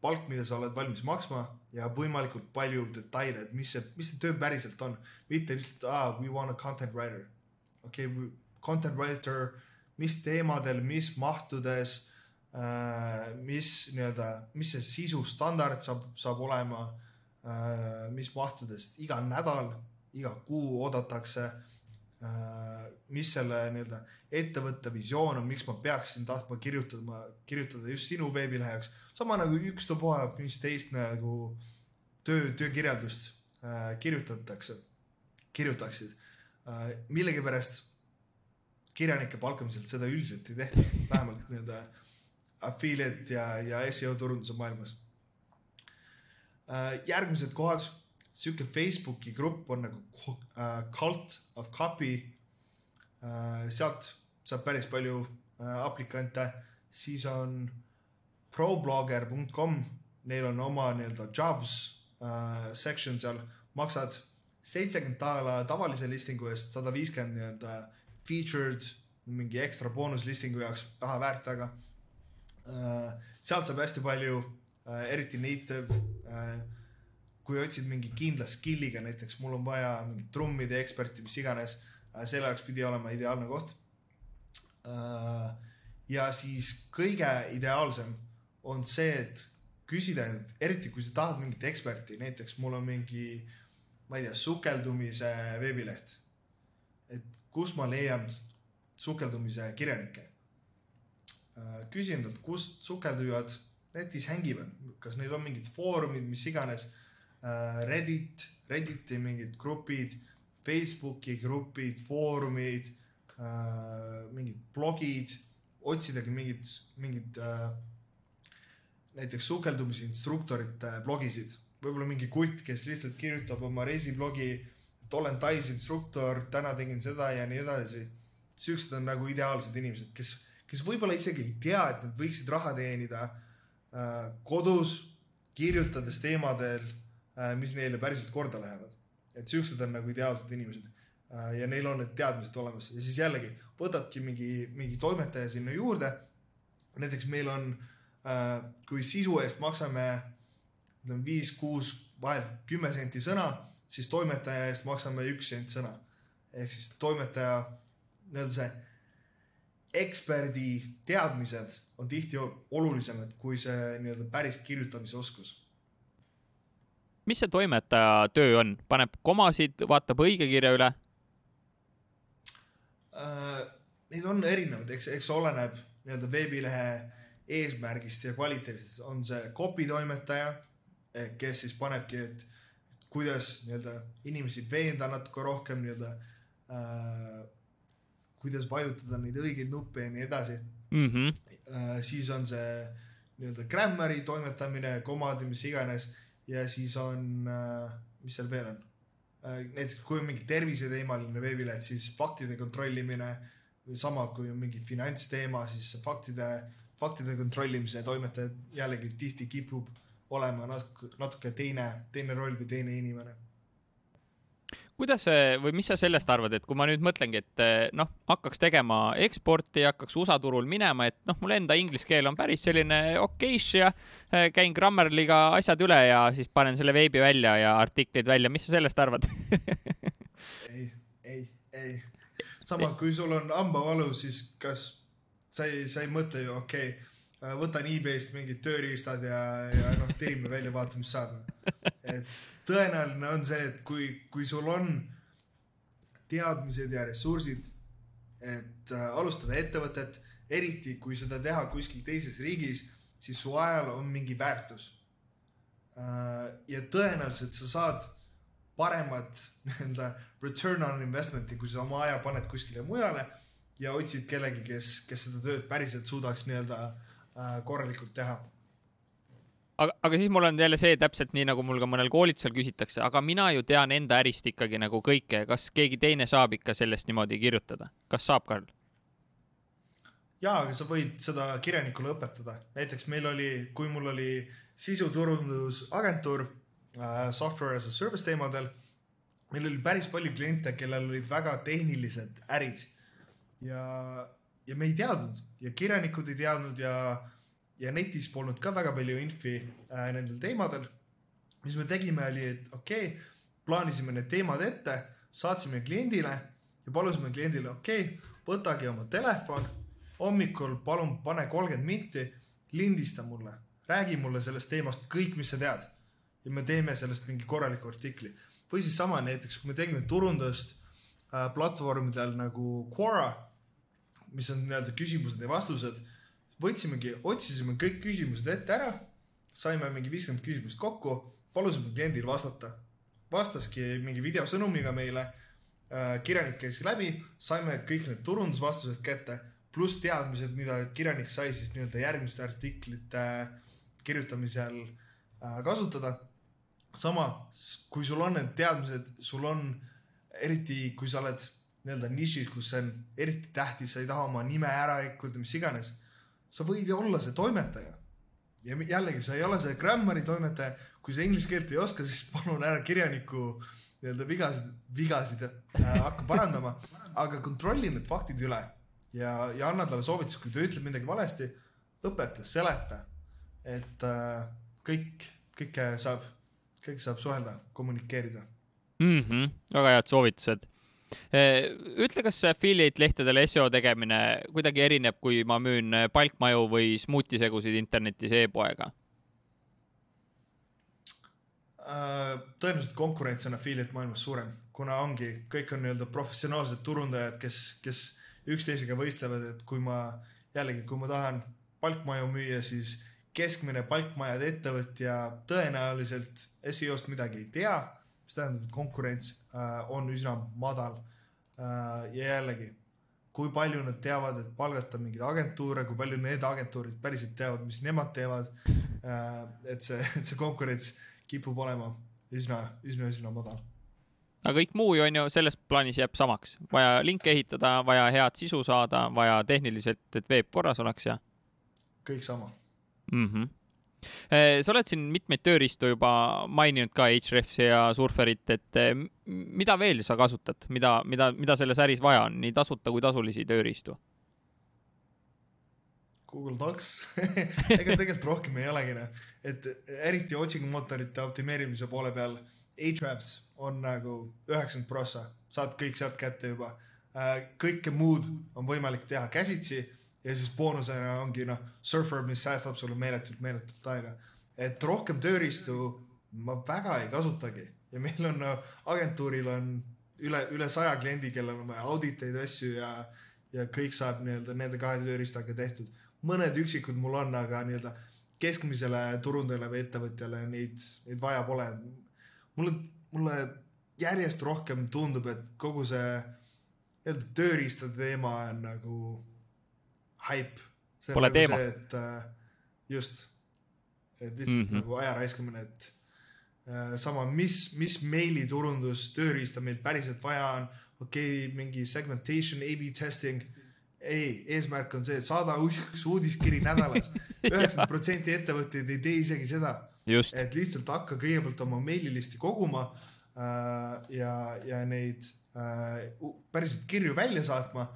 [SPEAKER 2] palk, mida sa oled valmis maksma ja võimalikult palju detaile, et mis see, mis see töö päriselt on. mitte lihtsalt, aa, we want a content writer. okei okay,, content writer, mis teemadel, mis mahtudes äh,, mis nii-öelda, mis see sisu standard saab, saab olema äh,, mis mahtudes iga nädal, iga kuu oodatakse äh,. mis selle nii-öelda ettevõtte visioon on, miks ma peaksin tahtma kirjutada, kirjutada just sinu veebilehe jaoks. sama nagu ükstapuha, mis teist nagu töö, töökirjeldust äh, kirjutatakse, kirjutaksid äh,. millegipärast kirjanike palkamiselt seda üldiselt ei tehta, vähemalt nii-öelda affiliate ja, ja seo turunduse maailmas äh,. Järgmised kohad, sihuke Facebooki grupp on nagu uh, Cult of Copy. Uh,. sealt saab päris palju aplikante, siis on problogger.com, neil on oma nii-öelda jobs section seal, maksad seitsekümmend daala tavalise listingu eest, sada viiskümmend nii-öelda featured, mingi ekstra boonuslistingu jaoks raha väärt, aga sealt saab hästi palju eriti native uh, kui otsid mingi kindla skill'iga, näiteks mul on vaja mingit trummide eksperti, mis iganes, selle jaoks pidi olema ideaalne koht. ja siis kõige ideaalsem on see, et küsida, eriti kui sa tahad mingit eksperti, näiteks mul on mingi, ma ei tea, sukeldumise veebileht. et kus ma leian sukeldumise kirjanikke. küsi endalt, kust sukeldujad netis hängivad, kas neil on mingid foorumid, mis iganes. Reddit, Redditi mingid grupid, Facebooki grupid, foorumid, mingid blogid, otsidagi mingid, mingid näiteks sukeldumisinstruktorite blogisid, võib-olla mingi kutt, kes lihtsalt kirjutab oma reisiblogi, et olen Tais instruktor, täna tegin seda ja nii edasi. siuksed on nagu ideaalsed inimesed, kes, kes võib-olla isegi ei tea, et nad võiksid raha teenida äh, kodus, kirjutades teemadel äh,, mis neile päriselt korda lähevad. et siuksed on nagu ideaalsed inimesed äh, ja neil on need teadmised olemas ja siis jällegi võtadki mingi, mingi toimetaja sinna juurde. näiteks meil on äh,, kui sisu eest maksame ütleme viis, kuus, vahel kümme senti sõna, siis toimetaja eest maksame üks sent sõna. ehk siis toimetaja nii-öelda see eksperdi teadmised on tihti olulisemad kui see nii-öelda päris kirjutamise oskus
[SPEAKER 1] mis see toimetaja töö on, paneb komasid, vaatab õigekirja üle?
[SPEAKER 2] äh,. Neid on erinevaid, eks, eks oleneb nii-öelda veebilehe eesmärgist ja kvaliteedist, on see copy toimetaja, kes siis panebki, et kuidas nii-öelda inimesi veenda natuke rohkem nii-öelda äh,, kuidas vajutada neid õigeid nuppe ja nii edasi
[SPEAKER 1] Mm -hmm.
[SPEAKER 2] siis on see nii-öelda grammari toimetamine, komad ja mis iganes ja siis on äh,, mis seal veel on äh,. näiteks kui on mingi terviseteemaline veebileht, siis faktide kontrollimine, sama kui on mingi finantsteema, siis faktide, faktide kontrollimise toimetaja jällegi tihti kipub olema natuke, natuke teine, teine roll kui teine inimene
[SPEAKER 1] kuidas see või mis sa sellest arvad, et kui ma nüüd mõtlengi, et eh, noh, hakkaks tegema eksporti, hakkaks USA turul minema, et noh, mul enda inglise keel on päris selline okeiš ja eh, käin Grammarly'ga asjad üle ja siis panen selle veebi välja ja artiklid välja, mis sa sellest arvad? <laughs>
[SPEAKER 2] ei, ei, ei. sama, kui sul on hambavalu, siis kas sa ei, sa ei mõtle ju, okei okay,, võtan e-base'ist mingid tööriistad ja, ja noh, tirime välja, vaata, mis saab. et tõenäoline on see, et kui, kui sul on teadmised ja ressursid, et äh, alustada ettevõtet, eriti kui seda teha kuskil teises riigis, siis su ajal on mingi väärtus äh,. ja tõenäoliselt sa saad paremat <laughs> nii-öelda return on investment'i, kui sa oma aja paned kuskile mujale ja otsid kellegi, kes, kes seda tööd päriselt suudaks nii-öelda äh, korralikult teha
[SPEAKER 1] aga, aga siis mul on jälle see täpselt nii, nagu mul ka mõnel koolitusel küsitakse, aga mina ju tean enda ärist ikkagi nagu kõike, kas keegi teine saab ikka sellest niimoodi kirjutada, kas saab, Karl?
[SPEAKER 2] jaa, aga sa võid seda kirjanikule õpetada, näiteks meil oli, kui mul oli sisuturundusagentuur äh, software as a service teemadel, meil oli päris palju kliente, kellel olid väga tehnilised ärid. Ja, ja me ei teadnud ja kirjanikud ei teadnud ja, ja netis polnud ka väga palju infi äh, nendel teemadel. mis me tegime, oli, et okei okay,, plaanisime need teemad ette, saatsime kliendile ja palusime kliendile, okei okay,, võtage oma telefon, hommikul palun pane kolmkümmend minti, lindista mulle, räägi mulle sellest teemast kõik, mis sa tead. ja me teeme sellest mingi korraliku artikli või siis sama näiteks, kui me tegime turundust äh, platvormidel nagu Quora, mis on nii-öelda küsimused ja vastused, võtsimegi, otsisime kõik küsimused ette ära, saime mingi viiskümmend küsimust kokku, palusime kliendil vastata, vastaski mingi videosõnumiga meile äh, kirjanik käis läbi, saime kõik need turundusvastused kätte, pluss teadmised, mida kirjanik sai siis nii-öelda järgmiste artiklite kirjutamisel äh, kasutada. sama, kui sul on need teadmised, sul on, eriti kui sa oled nii-öelda nišis, kus see on eriti tähtis, sa ei taha oma nime ära rikkuda, mis iganes, sa võid olla see toimetaja. ja jällegi, sa ei ole see grammari toimetaja, kui sa inglise keelt ei oska, siis <laughs> palun ära kirjaniku nii-öelda vigasid, vigasid äh, hakka parandama, aga kontrolli need faktid üle ja, ja anna talle soovitusi, kui ta ütleb midagi valesti, õpeta, seleta, et äh, kõik, kõike saab, kõike saab suhelda, kommunikeerida.
[SPEAKER 1] mm. -hmm, väga head soovitused. ütle, kas affiliate lehtedele seo tegemine kuidagi erineb, kui ma müün palkmaju või smuutisegusid internetis e-poega?
[SPEAKER 2] Äh, tõenäoliselt konkurents on affiliate maailmas suurem, kuna ongi, kõik on nii-öelda professionaalsed turundajad, kes, kes üksteisega võistlevad, et kui ma jällegi, kui ma tahan palkmaju müüa, siis keskmine palkmajade ettevõtja tõenäoliselt seo-st midagi ei tea, mis tähendab, et konkurents äh, on üsna madal äh,. ja jällegi, kui palju nad teavad, et palgata mingeid agentuure, kui palju need agentuurid päriselt teavad, mis nemad teevad äh,. et see, et see konkurents kipub olema üsna, üsna, üsna madal
[SPEAKER 1] aga kõik muu ju on ju selles plaanis jääb samaks, vaja linke ehitada, vaja head sisu saada, vaja tehniliselt, et veeb korras oleks ja
[SPEAKER 2] kõik sama
[SPEAKER 1] mm. -hmm. Sa oled siin mitmeid tööriistu juba maininud ka, Hrefsi ja Surferit, et eh, mida veel sa kasutad, mida, mida, mida selles äris vaja on, nii tasuta kui tasulisi tööriistu?
[SPEAKER 2] Google Docs <laughs> ega tegelikult rohkem ei olegi noh, et eriti otsingumootorite optimeerimise poole peal Ahrefs on nagu üheksakümmend prossa, saad kõik sealt kätte juba. Kõike muud on võimalik teha käsitsi ja siis boonusena ongi noh, Surfer, mis säästab sulle meeletult, meeletult aega. et rohkem tööriistu ma väga ei kasutagi ja meil on no, agentuuril on üle, üle saja kliendi, kellel on vaja auditeid, asju ja, ja kõik saab nii-öelda nende kahe tööriistaga tehtud. mõned üksikud mul on, aga nii-öelda keskmisele turundajale või ettevõtjale neid, neid vaja pole. mulle, mulle järjest rohkem tundub, et kogu see nii-öelda tööriistade teema on nagu haip.
[SPEAKER 1] Pole nagu teema.
[SPEAKER 2] et uh, just, et lihtsalt mm -hmm. nagu aja raiskamine, et uh, sama, mis, mis meiliturundus, tööriista meil päriselt vaja on. okei okay,, mingi segmentation, A-B testing. ei, eesmärk on see, et saada üks uudiskiri nädalas. <laughs> üheksakümmend protsenti ettevõtteid ei tee isegi seda. et lihtsalt hakka kõigepealt oma meililisti koguma uh, ja, ja neid päriselt kirju välja saatma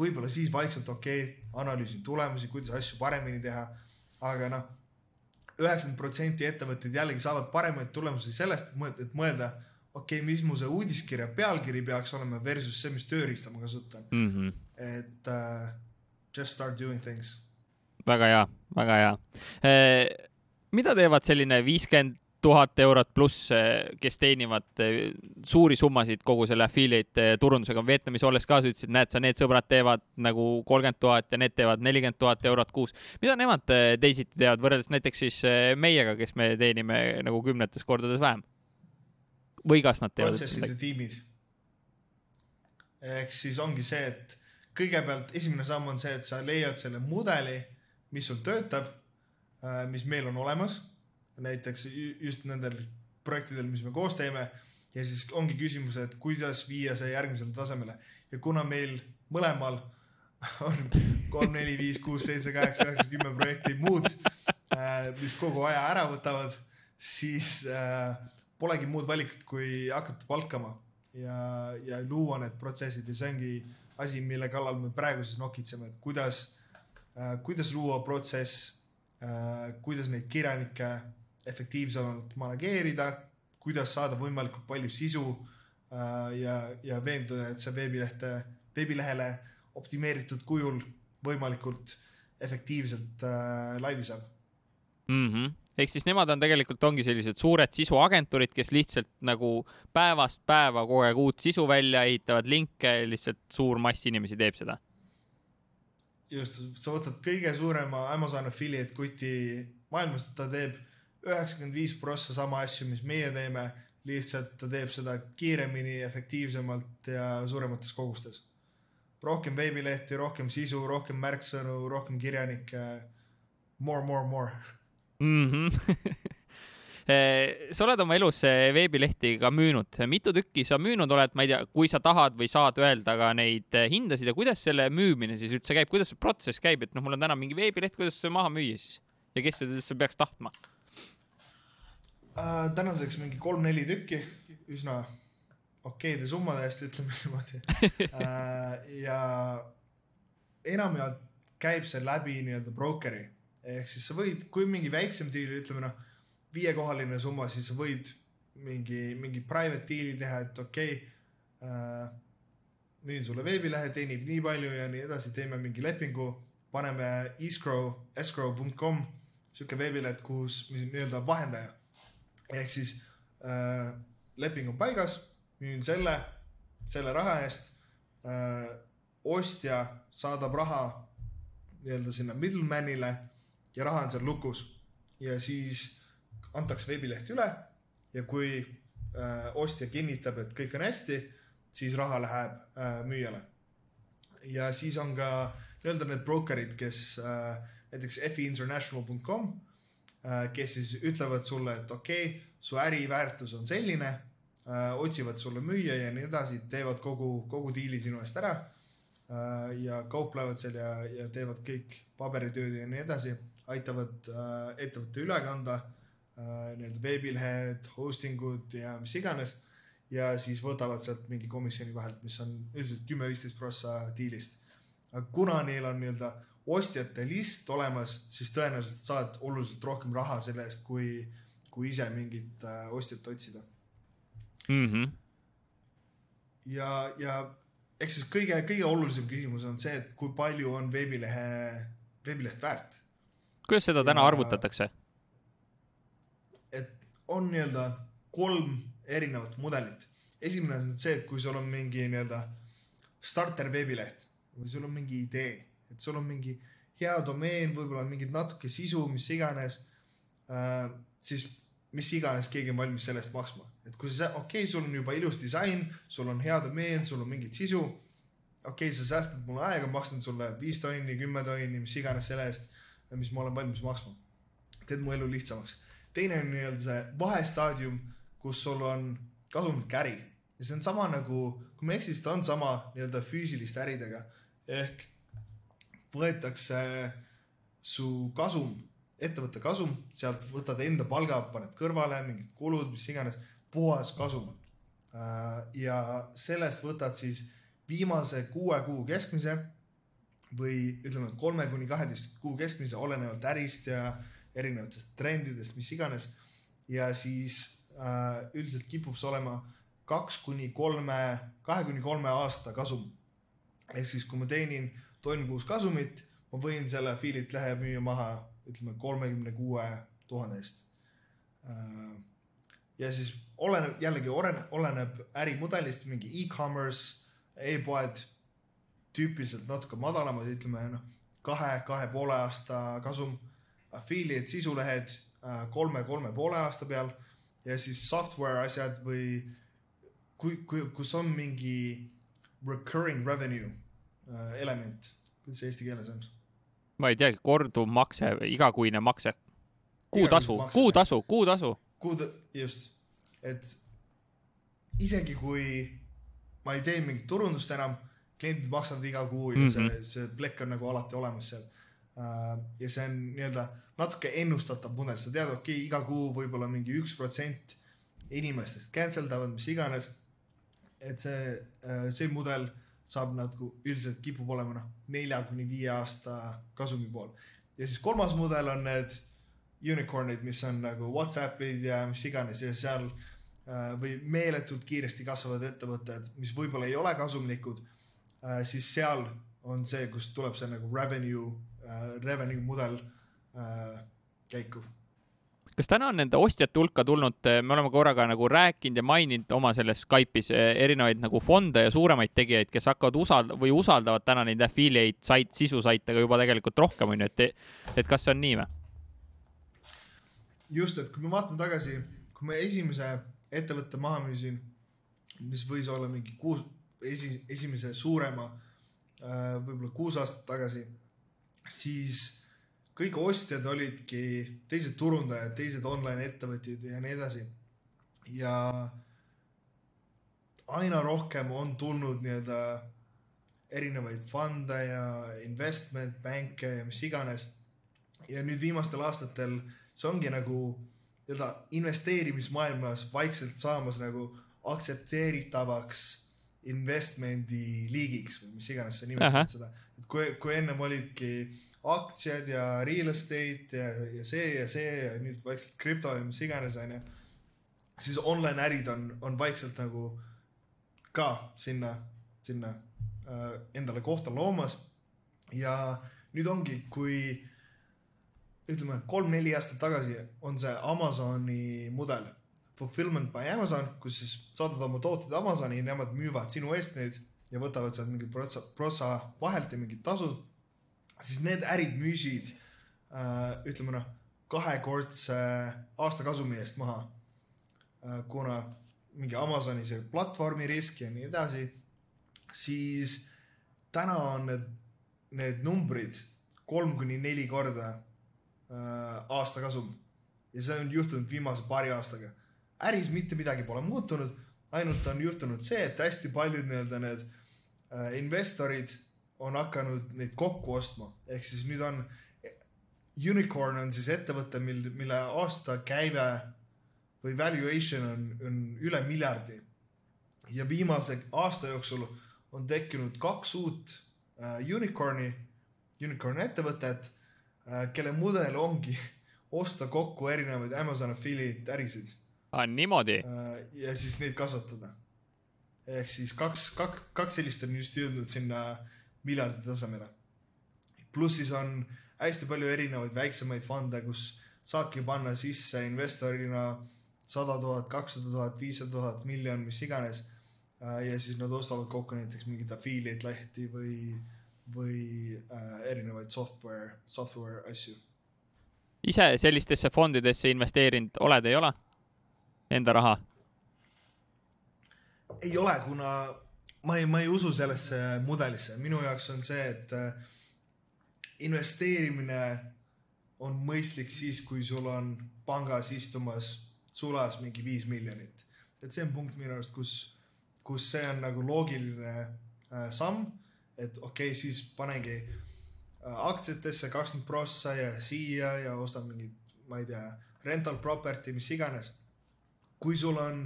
[SPEAKER 2] võib-olla siis vaikselt okei okay,, analüüsin tulemusi, kuidas asju paremini teha. aga noh, üheksakümmend protsenti ettevõtteid jällegi saavad paremaid tulemusi sellest, et mõelda, okei okay,, mis mu see uudiskirja pealkiri peaks olema versus see, mis tööriista ma kasutan
[SPEAKER 1] mm. -hmm.
[SPEAKER 2] et uh, just start doing things.
[SPEAKER 1] väga hea, väga hea eh,. mida teevad selline viiskümmend tuhat eurot pluss, eh, kes teenivad eh, suuri summasid kogu selle affiliate eh, turundusega. Vietnamis olles ka sa ütlesid, näed sa, need sõbrad teevad nagu kolmkümmend tuhat ja need teevad nelikümmend tuhat eurot kuus. mida nemad teisiti teevad võrreldes näiteks siis meiega, kes me teenime nagu kümnetes kordades vähem? või kas nad teevad?
[SPEAKER 2] protsesside tiimid. ehk siis ongi see, et kõigepealt esimene samm on see, et sa leiad selle mudeli, mis sul töötab, mis meil on olemas näiteks just nendel projektidel, mis me koos teeme. ja siis ongi küsimus, et kuidas viia see järgmisele tasemele ja kuna meil mõlemal on kolm, neli, viis, kuus, seitse, kaheksa, üheksa, kümme projekti muud, äh, mis kogu aja ära võtavad, siis äh, polegi muud valikut, kui hakata palkama ja, ja luua need protsessid ja see ongi asi, mille kallal me praegu siis nokitseme, et kuidas, äh, kuidas luua protsess, kuidas neid kirjanikke efektiivsemalt manageerida, kuidas saada võimalikult palju sisu äh, ja, ja veenduda, et see veebilehte, veebilehele optimeeritud kujul võimalikult efektiivselt äh, laivi saab
[SPEAKER 1] mm. -hmm ehk siis nemad on tegelikult ongi sellised suured sisuagentuurid, kes lihtsalt nagu päevast päeva kogu aeg uut sisu välja ehitavad, linke, lihtsalt suur mass inimesi teeb seda.
[SPEAKER 2] just, sa võtad kõige suurema Amazon affiliate kuti maailmas, ta teeb üheksakümmend viis prossa sama asju, mis meie teeme, lihtsalt ta teeb seda kiiremini, efektiivsemalt ja suuremates kogustes. rohkem veebilehti, rohkem sisu, rohkem märksõnu, rohkem kirjanikke. More, more, more
[SPEAKER 1] mm. -hmm. <laughs> sa oled oma elus eh, veebilehti ka müünud, mitu tükki sa müünud oled, ma ei tea, kui sa tahad või saad öelda ka neid eh, hindasid ja kuidas selle müümine siis üldse käib, kuidas see protsess käib, et noh, mul on täna mingi veebileht, kuidas see maha müüa siis ja kes seda üldse peaks tahtma?
[SPEAKER 2] Äh,? tänaseks mingi kolm-neli tükki, üsna okeide summade eest, ütleme niimoodi <laughs> äh,. ja enamjaolt käib see läbi nii-öelda brokeri ehk siis sa võid, kui mingi väiksem diil, ütleme noh, viiekohaline summa, siis sa võid mingi, mingi private deal'i teha, et okei okay, äh,, müün sulle veebilehe, teenib nii palju ja nii edasi, teeme mingi lepingu, paneme escrow, escrow.com, sihuke veebileht, kus nii-öelda vahendaja ehk siis äh, leping on paigas, müün selle, selle raha eest äh,. ostja saadab raha nii-öelda sinna middleman'ile ja raha on seal lukus ja siis antakse veebileht üle ja kui äh, ostja kinnitab, et kõik on hästi, siis raha läheb äh, müüjale. ja siis on ka nii-öelda need broker'id, kes äh, näiteks fiinternational.com kes siis ütlevad sulle, et okei okay,, su äriväärtus on selline, äh, otsivad sulle müüja ja nii edasi, teevad kogu, kogu diili sinu eest ära äh, ja kauplevad seal ja, ja teevad kõik paberitööd ja nii edasi, aitavad äh, ettevõtte üle kanda äh, nii-öelda veebilehed, hosting ud ja mis iganes ja siis võtavad sealt mingi komisjoni vahelt, mis on üldiselt kümme-viisteist prossa diilist. aga kuna neil on nii-öelda ostjate list olemas, siis tõenäoliselt saad oluliselt rohkem raha selle eest, kui, kui ise mingit äh, ostjat otsida.
[SPEAKER 1] mm. -hmm.
[SPEAKER 2] ja, ja eks siis kõige, kõige olulisem küsimus on see, et kui palju on veebilehe, veebileht väärt.
[SPEAKER 1] kuidas seda täna
[SPEAKER 2] Ja-
[SPEAKER 1] arvutatakse?
[SPEAKER 2] et on nii-öelda kolm erinevat mudelit. esimene on see, et kui sul on mingi nii-öelda starter veebileht või sul on mingi idee, et sul on mingi hea domeen, võib-olla mingit natuke sisu, mis iganes äh,, siis mis iganes keegi on valmis selle eest maksma. et kui sa, okei okay,, sul on juba ilus disain, sul on hea domeen, sul on mingit sisu, okei okay,, sa säästad mulle aega, maksan sulle viis tonni, kümme tonni, mis iganes selle eest, mis ma olen valmis maksma. teed mu elu lihtsamaks. teine on nii-öelda see vahestaadium, kus sul on kasumlik äri ja see on sama nagu, kui ma ei eksi, siis ta on sama nii-öelda füüsiliste äridega ehk võetakse su kasum, ettevõtte kasum, sealt võtad enda palga, paned kõrvale mingid kulud, mis iganes, puhas kasum. ja sellest võtad siis viimase kuue kuu keskmise või ütleme, kolme kuni kaheteist kuu keskmise, olenevalt ärist ja erinevatest trendidest, mis iganes. ja siis äh, üldiselt kipub see olema kaks kuni kolme, kahe kuni kolme aasta kasum. ehk siis, kui ma teenin tonn kuus kasumit, ma võin selle Affiliate lehe müüa maha, ütleme kolmekümne kuue tuhande eest. ja siis oleneb, jällegi oleneb, oleneb ärimudelist, mingi e-commerce e, e-poed tüüpiliselt natuke madalamad, ütleme noh, kahe, kahe poole aasta kasum. Affiliate sisulehed äh, kolme, kolme poole aasta peal ja siis software asjad või kui, kui, kus on mingi recurring revenue äh, element, kuidas see eesti keeles on?
[SPEAKER 1] ma ei teagi, korduvmakse, igakuine makse. kuutasu kuutasu, kuutasu.
[SPEAKER 2] kuud, just, et isegi kui ma ei tee mingit turundust enam, kliendid maksavad iga kuu ja see mm,
[SPEAKER 1] Mhm.
[SPEAKER 2] -hmm. see plekk on nagu alati olemas seal. ja see on nii-öelda natuke ennustatav mudel, sa tead, okei okay,, iga kuu võib-olla mingi üks protsent inimestest cancel davad, mis iganes. et see, see mudel saab nagu üldiselt kipub olema noh, nelja kuni viie aasta kasumi pool. ja siis kolmas mudel on need unicorn'id, mis on nagu Whatsappid ja mis iganes ja seal äh, või meeletult kiiresti kasvavad ettevõtted, mis võib-olla ei ole kasumlikud, siis seal on see, kust tuleb see nagu revenue, revenue mudel äh, käiku.
[SPEAKER 1] Kas täna on nende ostjate hulka tulnud, me oleme korraga nagu rääkinud ja maininud oma selles Skype'is eh, erinevaid nagu fonde ja suuremaid tegijaid, kes hakkavad usald- või usaldavad täna neid affiliate site, sisusaite ka juba tegelikult rohkem onju, et, et kas see on nii või?
[SPEAKER 2] just, et kui me vaatame tagasi, kui ma esimese ettevõtte maha müüsin, mis võis olla mingi kuus, esi, esimese suurema äh, võib-olla kuus aastat tagasi, siis kõik ostjad olidki teised turundajad, teised online ettevõtjad ja nii edasi. ja aina rohkem on tulnud nii-öelda erinevaid fonde ja investment bank'e ja mis iganes. ja nüüd viimastel aastatel see ongi nagu nii-öelda investeerimismaailmas vaikselt saamas nagu aktsepteeritavaks investment'i liigiks või mis iganes sa nimetad seda. et kui, kui ennem olidki aktsiad ja real estate ja, ja see ja see ja nüüd vaikselt krüpto ja mis iganes onju, siis online ärid on, on vaikselt nagu ka sinna, sinna äh, endale kohta loomas. ja nüüd ongi, kui ütleme kolm-neli aastat tagasi on see Amazoni mudel, fulfillment by Amazon, kus siis saadad oma tooted Amazoni, nemad müüvad sinu eest neid ja võtavad sealt mingi prossa, prossa vahelt ja mingid tasud. Siis need ärid müüsid äh, ütleme noh, kahekordse aastakasumi eest maha äh,. kuna mingi Amazoni see platvormi risk ja nii edasi, siis täna on need, need numbrid kolm kuni neli korda äh, aastakasum ja see on juhtunud viimase paari aastaga. äris mitte midagi pole muutunud, ainult on juhtunud see, et hästi paljud nii-öelda need investorid on hakanud neid kokku ostma, ehk siis nüüd on, unicorn on siis ettevõte, mil, mille aastakäive või valuation on, on üle miljardi. ja viimase aasta jooksul on tekkinud kaks uut äh, unicorn'i, unicorn ettevõtet äh,, kelle mudel ongi <laughs> osta kokku erinevaid Amazon affiliate ärisid
[SPEAKER 1] aa, niimoodi.
[SPEAKER 2] äh, ja siis neid kasvatada. ehk siis kaks, kaks, kaks sellist on just jõudnud sinna miljardi tasemele. pluss siis on hästi palju erinevaid väiksemaid fonde, kus saadki panna sisse investorina sada tuhat, kakssada tuhat, viissada tuhat, miljon, mis iganes. ja siis nad ostavad kokku näiteks mingeid affiliate lehti või, või äh, erinevaid software, software asju.
[SPEAKER 1] ise sellistesse fondidesse investeerinud oled, ei ole? Enda raha?
[SPEAKER 2] ei ole, kuna ma ei, ma ei usu sellesse mudelisse, minu jaoks on see, et äh, investeerimine on mõistlik siis, kui sul on pangas istumas sulas mingi viis miljonit. et see on punkt minu arust, kus, kus see on nagu loogiline äh, samm, et okei okay,, siis panengi äh, aktsiatesse kakskümmend prossa ja siia ja ostan mingit, ma ei tea, rental property, mis iganes. kui sul on,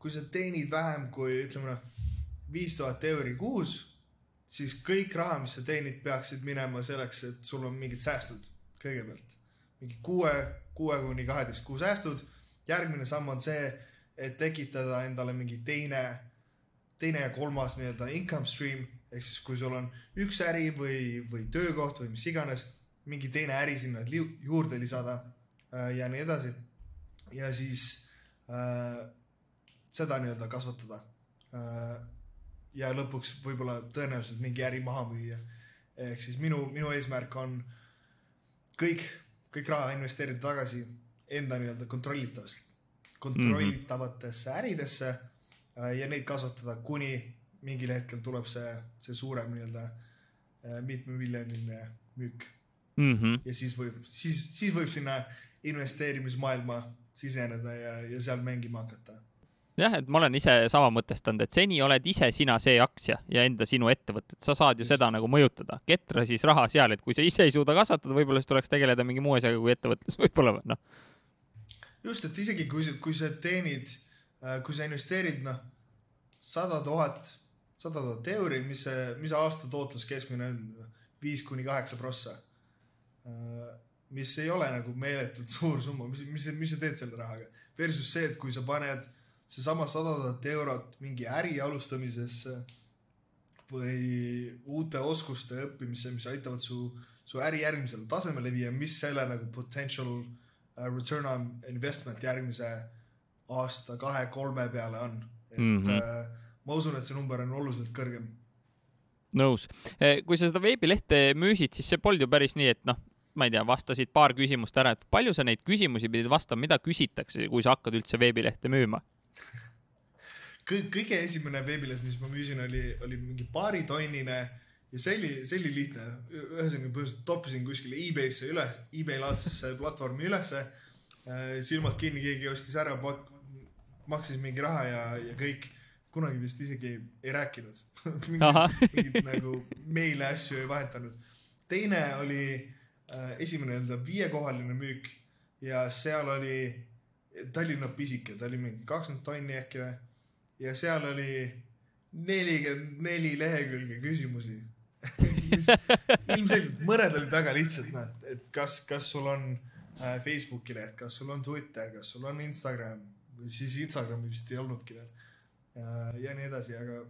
[SPEAKER 2] kui sa teenid vähem kui ütleme noh, viis tuhat euri kuus, siis kõik raha, mis sa teenid, peaksid minema selleks, et sul on mingid säästud kõigepealt. mingi kuue, kuue kuni kaheteist kuu säästud. järgmine samm on see, et tekitada endale mingi teine, teine ja kolmas nii-öelda income stream ehk siis, kui sul on üks äri või, või töökoht või mis iganes, mingi teine äri sinna juurde lisada äh, ja nii edasi. ja siis äh, seda nii-öelda kasvatada äh,. Ja lõpuks võib-olla tõenäoliselt mingi äri maha müüa. ehk siis minu, minu eesmärk on kõik, kõik raha investeerida tagasi enda nii-öelda kontrollitavast, kontrollitavatesse äridesse äh, ja neid kasvatada, kuni mingil hetkel tuleb see, see suurem nii-öelda äh, mitmemiljoniline müük
[SPEAKER 1] mm. -hmm.
[SPEAKER 2] ja siis võib, siis, siis võib sinna investeerimismaailma siseneda ja, ja seal mängima hakata.
[SPEAKER 1] jah, et ma olen ise sama mõtestanud, et seni oled ise sina see aktsia ja enda sinu ettevõtet, sa saad ju seda nagu mõjutada. ketra siis raha seal, et kui sa ise ei suuda kasvatada, võib-olla siis tuleks tegeleda mingi muu asjaga kui ettevõtlus, <laughs> võib-olla või noh.
[SPEAKER 2] just, et isegi kui kui sa teenid, kui sa investeerid noh, sada tuhat, sada tuhat euri, mis see, mis aasta tootlus keskmine on, viis kuni kaheksa prossa. mis ei ole nagu meeletult <laughs> suur summa, mis, mis, mis sa teed selle rahaga. Versus see, et kui sa paned seesama sada tuhat eurot mingi äri alustamisesse või uute oskuste õppimisse, mis aitavad su, su äri järgmisele tasemele viia, mis selle nagu potential uh, return on investment järgmise aasta kahe-kolme peale on. et mm. -hmm. ma usun, et see number on oluliselt kõrgem.
[SPEAKER 1] nõus. kui sa seda veebilehte müüsid, siis see polnud ju päris nii, et noh, ma ei tea, vastasid paar küsimust ära, et palju sa neid küsimusi pidid vastama, mida küsitakse, kui sa hakkad üldse veebilehte müüma?
[SPEAKER 2] Kõige esimene veebileht, mis ma müüsin, oli, oli mingi paaritonnine ja see oli, see oli lihtne. ühesõnaga põhimõtteliselt toppisin kuskile e-Bay'sse üles, e-Bay laadsesse platvormi ülesse. silmad kinni, keegi ostis ära, maksis mingi raha ja, ja kõik. kunagi vist isegi ei, rääkinud <laughs> mingit nagu meile asju ei vahetanud. teine oli äh, esimene nii-öelda viiekohaline müük ja seal oli, ta oli noh pisike, ta oli mingi kakskümmend tonni äkki või ja seal oli nelikümmend neli lehekülge küsimusi <laughs> ilmselgelt mõned olid väga lihtsad, noh, et kas, kas sul on äh, Facebooki leht, kas sul on Twitter, kas sul on Instagram siis Instagrami vist ei olnudki veel äh,. ja nii edasi, aga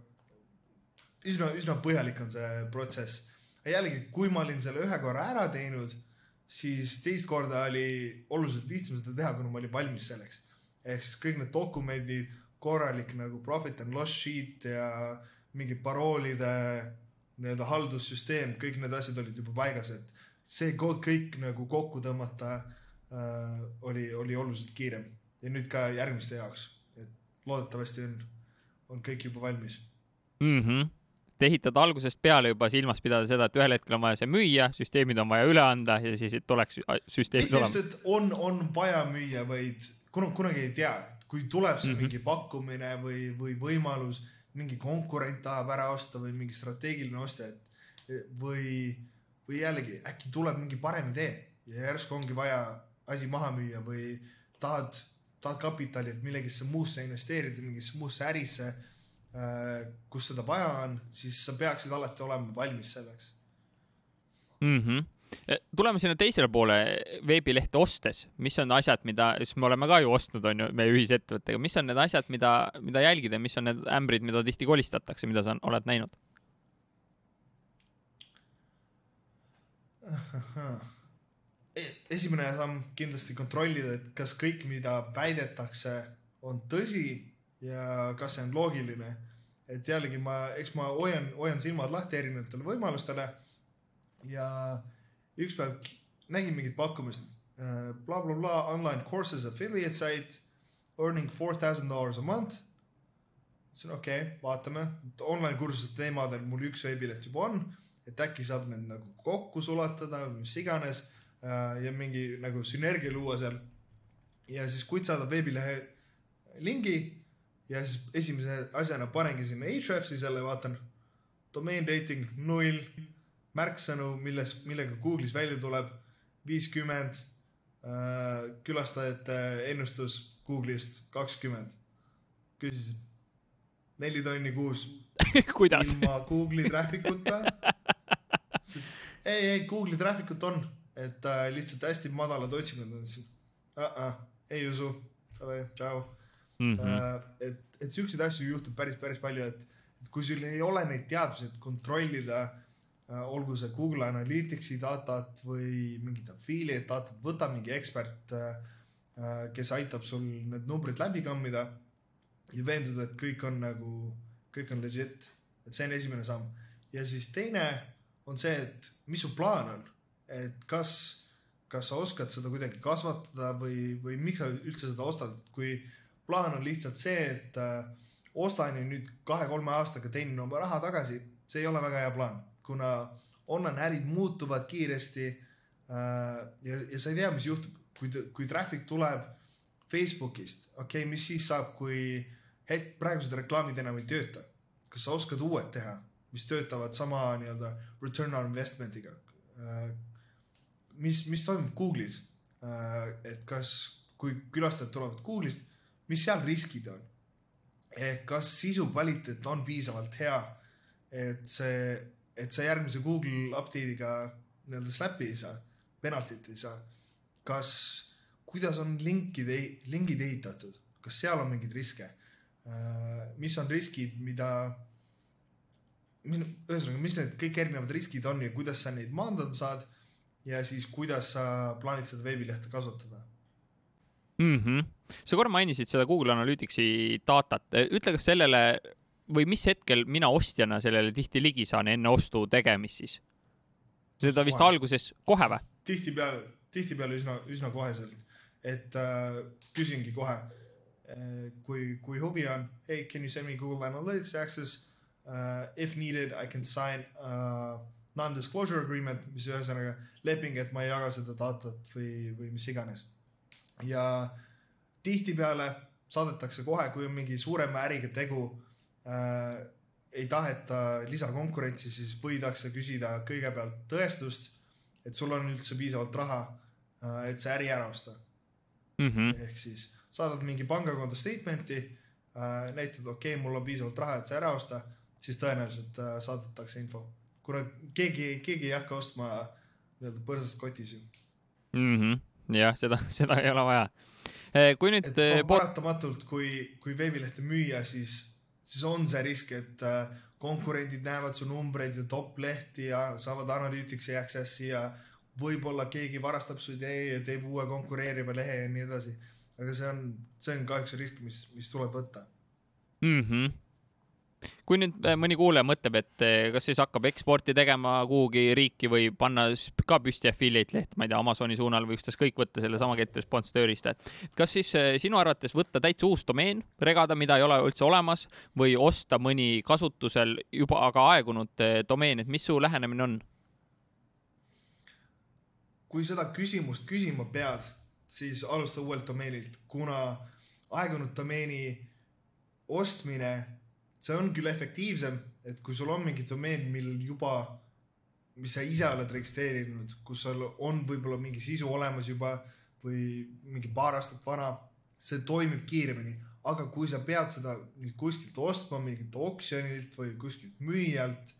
[SPEAKER 2] üsna, üsna põhjalik on see protsess. jällegi, kui ma olin selle ühe korra ära teinud, siis teist korda oli oluliselt lihtsam seda teha, kuna ma olin valmis selleks. ehk siis kõik need dokumendid, korralik nagu profit and loss sheet ja mingi paroolide nii-öelda haldussüsteem, kõik need asjad olid juba paigas, et see kõik nagu kokku tõmmata äh, oli, oli oluliselt kiirem ja nüüd ka järgmiste jaoks, et loodetavasti on, on kõik juba valmis.
[SPEAKER 1] mm. -hmm. Et ehitada algusest peale juba silmas pidada seda, et ühel hetkel on vaja see müüa, süsteemid on vaja üle anda ja siis, et oleks sü- süsteemid olemas.
[SPEAKER 2] on, on vaja müüa, vaid kuna, kunagi ei tea, kui tuleb see mm. -hmm. mingi pakkumine või, või võimalus, mingi konkurent tahab ära osta või mingi strateegiline ostja, et või, või jällegi äkki tuleb mingi parem idee ja järsku ongi vaja asi maha müüa või tahad, tahad kapitali, et millegisse muusse investeerida, mingisse muusse ärisse, kus seda vaja on, siis sa peaksid alati olema valmis selleks
[SPEAKER 1] mm. -hmm. tuleme sinna teisele poole veebilehte ostes, mis on asjad, mida, sest me oleme ka ju ostnud, on ju, meie ühisettevõttega, mis on need asjad, mida, mida jälgida, mis on need ämbrid, mida tihti kolistatakse, mida sa oled näinud?
[SPEAKER 2] E- esimene samm kindlasti kontrollida, et kas kõik, mida väidetakse, on tõsi ja kas see on loogiline. et jällegi ma, eks ma hoian, hoian silmad lahti erinevatele võimalustele. ja üks päev nägin mingit pakkumist äh, blablabla bla, online courses affiliate site earning four thousand dollars a month. ütlesin okei okay,, vaatame, online kursuste teemadel mul üks veebileht juba on, et äkki saab need nagu kokku sulatada või mis iganes äh, ja mingi nagu sünergia luua seal. ja siis kutt saadab veebilehe lingi ja siis esimese asjana panengi sinna Ahrefsi selle, vaatan domain rating null, märksõnu, milles, millega Google'is välja tuleb viiskümmend, külastajate ennustus Google'ist kakskümmend. küsisin neli tonni kuus <laughs>
[SPEAKER 1] kuidas?
[SPEAKER 2] ilma Google'i traffic uta. ei, ei Google'i traffic ut on, et äh, lihtsalt hästi madalad otsingud on siis uh. -uh, ei usu, tšau.
[SPEAKER 1] Mhm.
[SPEAKER 2] Äh, et, et siukseid asju juhtub päris, päris palju, et, et kui sul ei ole neid teadmisi, et kontrollida äh, olgu see Google Analyticsi datat või mingit affiliate datat, võta mingi ekspert äh, kes aitab sul need numbrid läbi kammida ja veenduda, et kõik on nagu, kõik on legit, et see on esimene samm. ja siis teine on see, et mis su plaan on, et kas, kas sa oskad seda kuidagi kasvatada või, või miks sa üldse seda ostad, kui plaan on lihtsalt see, et äh, ostan ja nüüd kahe-kolme aastaga teenin oma raha tagasi, see ei ole väga hea plaan, kuna online ärid muutuvad kiiresti äh, ja, ja sa ei tea, mis juhtub, kui, kui traffic tuleb Facebookist, okei okay,, mis siis saab, kui hetk, praegused reklaamid enam ei tööta. kas sa oskad uued teha, mis töötavad sama nii-öelda return on investment'iga? mis, mis toimub Google'is? et kas, kui külastajad tulevad Google'ist, mis seal riskid on? kas sisu kvaliteet on piisavalt hea, et see, et sa järgmise Google update'iga nii-öelda slap'i ei saa, penaltit ei saa. kas, kuidas on linkide, lingid ehitatud, kas seal on mingeid riske? mis on riskid, mida, ühesõnaga, mis need kõik erinevad riskid on ja kuidas sa neid maandada saad ja siis kuidas sa plaanid seda veebilehte kasutada
[SPEAKER 1] mm. -hmm. sa korra mainisid seda Google Analyticsi datat, ütle, kas sellele või mis hetkel mina ostjana sellele tihti ligi saan enne ostu tegemist siis? seda vist
[SPEAKER 2] Kohe.
[SPEAKER 1] alguses kohe või?
[SPEAKER 2] tihtipeale, tihtipeale üsna, üsna koheselt, et äh, küsingi kohe äh,, kui, kui huvi on, hey can you send me Google Analytics access uh,, if needed I can sign uh, non-disclosure agreement, mis ühesõnaga leping, et ma ei jaga seda datat või, või mis iganes. Ja tihtipeale saadetakse kohe, kui on mingi suurema äriga tegu äh,, ei taheta lisakonkurentsi, siis võidakse küsida kõigepealt tõestust, et sul on üldse piisavalt raha, et see äri ära osta.
[SPEAKER 1] Mm -hmm.
[SPEAKER 2] ehk siis saadad mingi pangakonto statement'i, näitad, okei okay,, mul on piisavalt raha, et see ära osta, siis tõenäoliselt äh, saadetakse info. kuna keegi, keegi ei hakka ostma nii-öelda põrsast kotis ju.
[SPEAKER 1] Mm -hmm. jah, seda, <laughs> seda ei ole vaja. kui nüüd eh,
[SPEAKER 2] paratamatult, kui, kui veebilehte müüa, siis, siis on see risk, et äh, konkurendid näevad su numbreid ja top lehti ja saavad analyticsi access'i ja võib-olla keegi varastab su idee ja teeb uue konkureeriva lehe ja nii edasi. aga see on, see on kahjuks risk, mis, mis tuleb võtta.
[SPEAKER 1] mm. -hmm. Kui nüüd eh, mõni kuulaja mõtleb, et eh, kas siis hakkab eksporti tegema kuhugi riiki või panna ka püsti affiliate leht, ma ei tea, Amazoni suunal või ükstaskõik võtta sellesama Get Response tööriista, et kas siis eh, sinu arvates võtta täitsa uus domeen, regada, mida ei ole üldse olemas või osta mõni kasutusel juba aga aegunud domeen, et mis su lähenemine on?
[SPEAKER 2] kui seda küsimust küsima pead, siis alusta uuelt domeenilt, kuna aegunud domeeni ostmine, see on küll efektiivsem, et kui sul on mingi domeen, mil juba, mis sa ise oled registreerinud, kus sul on võib-olla mingi sisu olemas juba või mingi paar aastat vana, see toimib kiiremini, aga kui sa pead seda kuskilt ostma mingilt oksjonilt või kuskilt müüjalt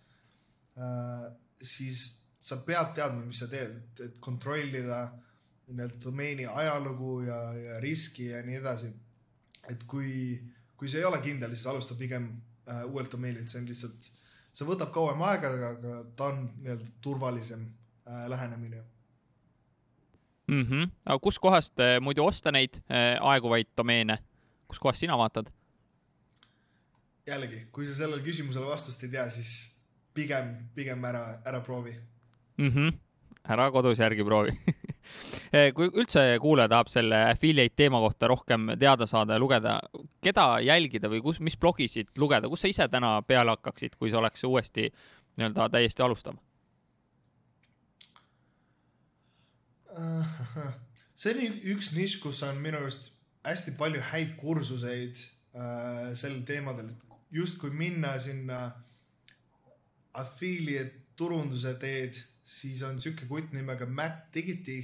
[SPEAKER 2] äh,, siis sa pead teadma, mis sa teed, et kontrollida nii-öelda domeeni ajalugu ja, ja riski ja nii edasi. et kui, kui see ei ole kindel, siis alusta pigem äh, uuelt domeenilt, see on lihtsalt, see võtab kauem aega, aga ta on nii-öelda turvalisem äh, lähenemine
[SPEAKER 1] mm. -hmm. aga kuskohast äh, muidu osta neid äh, aeguvaid domeene, kuskohast sina vaatad?
[SPEAKER 2] jällegi, kui sa sellele küsimusele vastust ei tea, siis pigem, pigem ära, ära proovi
[SPEAKER 1] mm. -hmm. Ära kodus järgi proovi <laughs> Eh, kui üldse kuulaja tahab selle affiliate teema kohta rohkem teada saada ja lugeda, keda jälgida või kus, mis blogisid lugeda, kus sa ise täna peale hakkaksid, kui see oleks uuesti nii-öelda täiesti alustav?
[SPEAKER 2] see on üks nišš, kus on minu arust hästi palju häid kursuseid äh, sel teemadel, justkui minna sinna affiliate turunduse teed, siis on sihuke kutt nimega Matt Digiti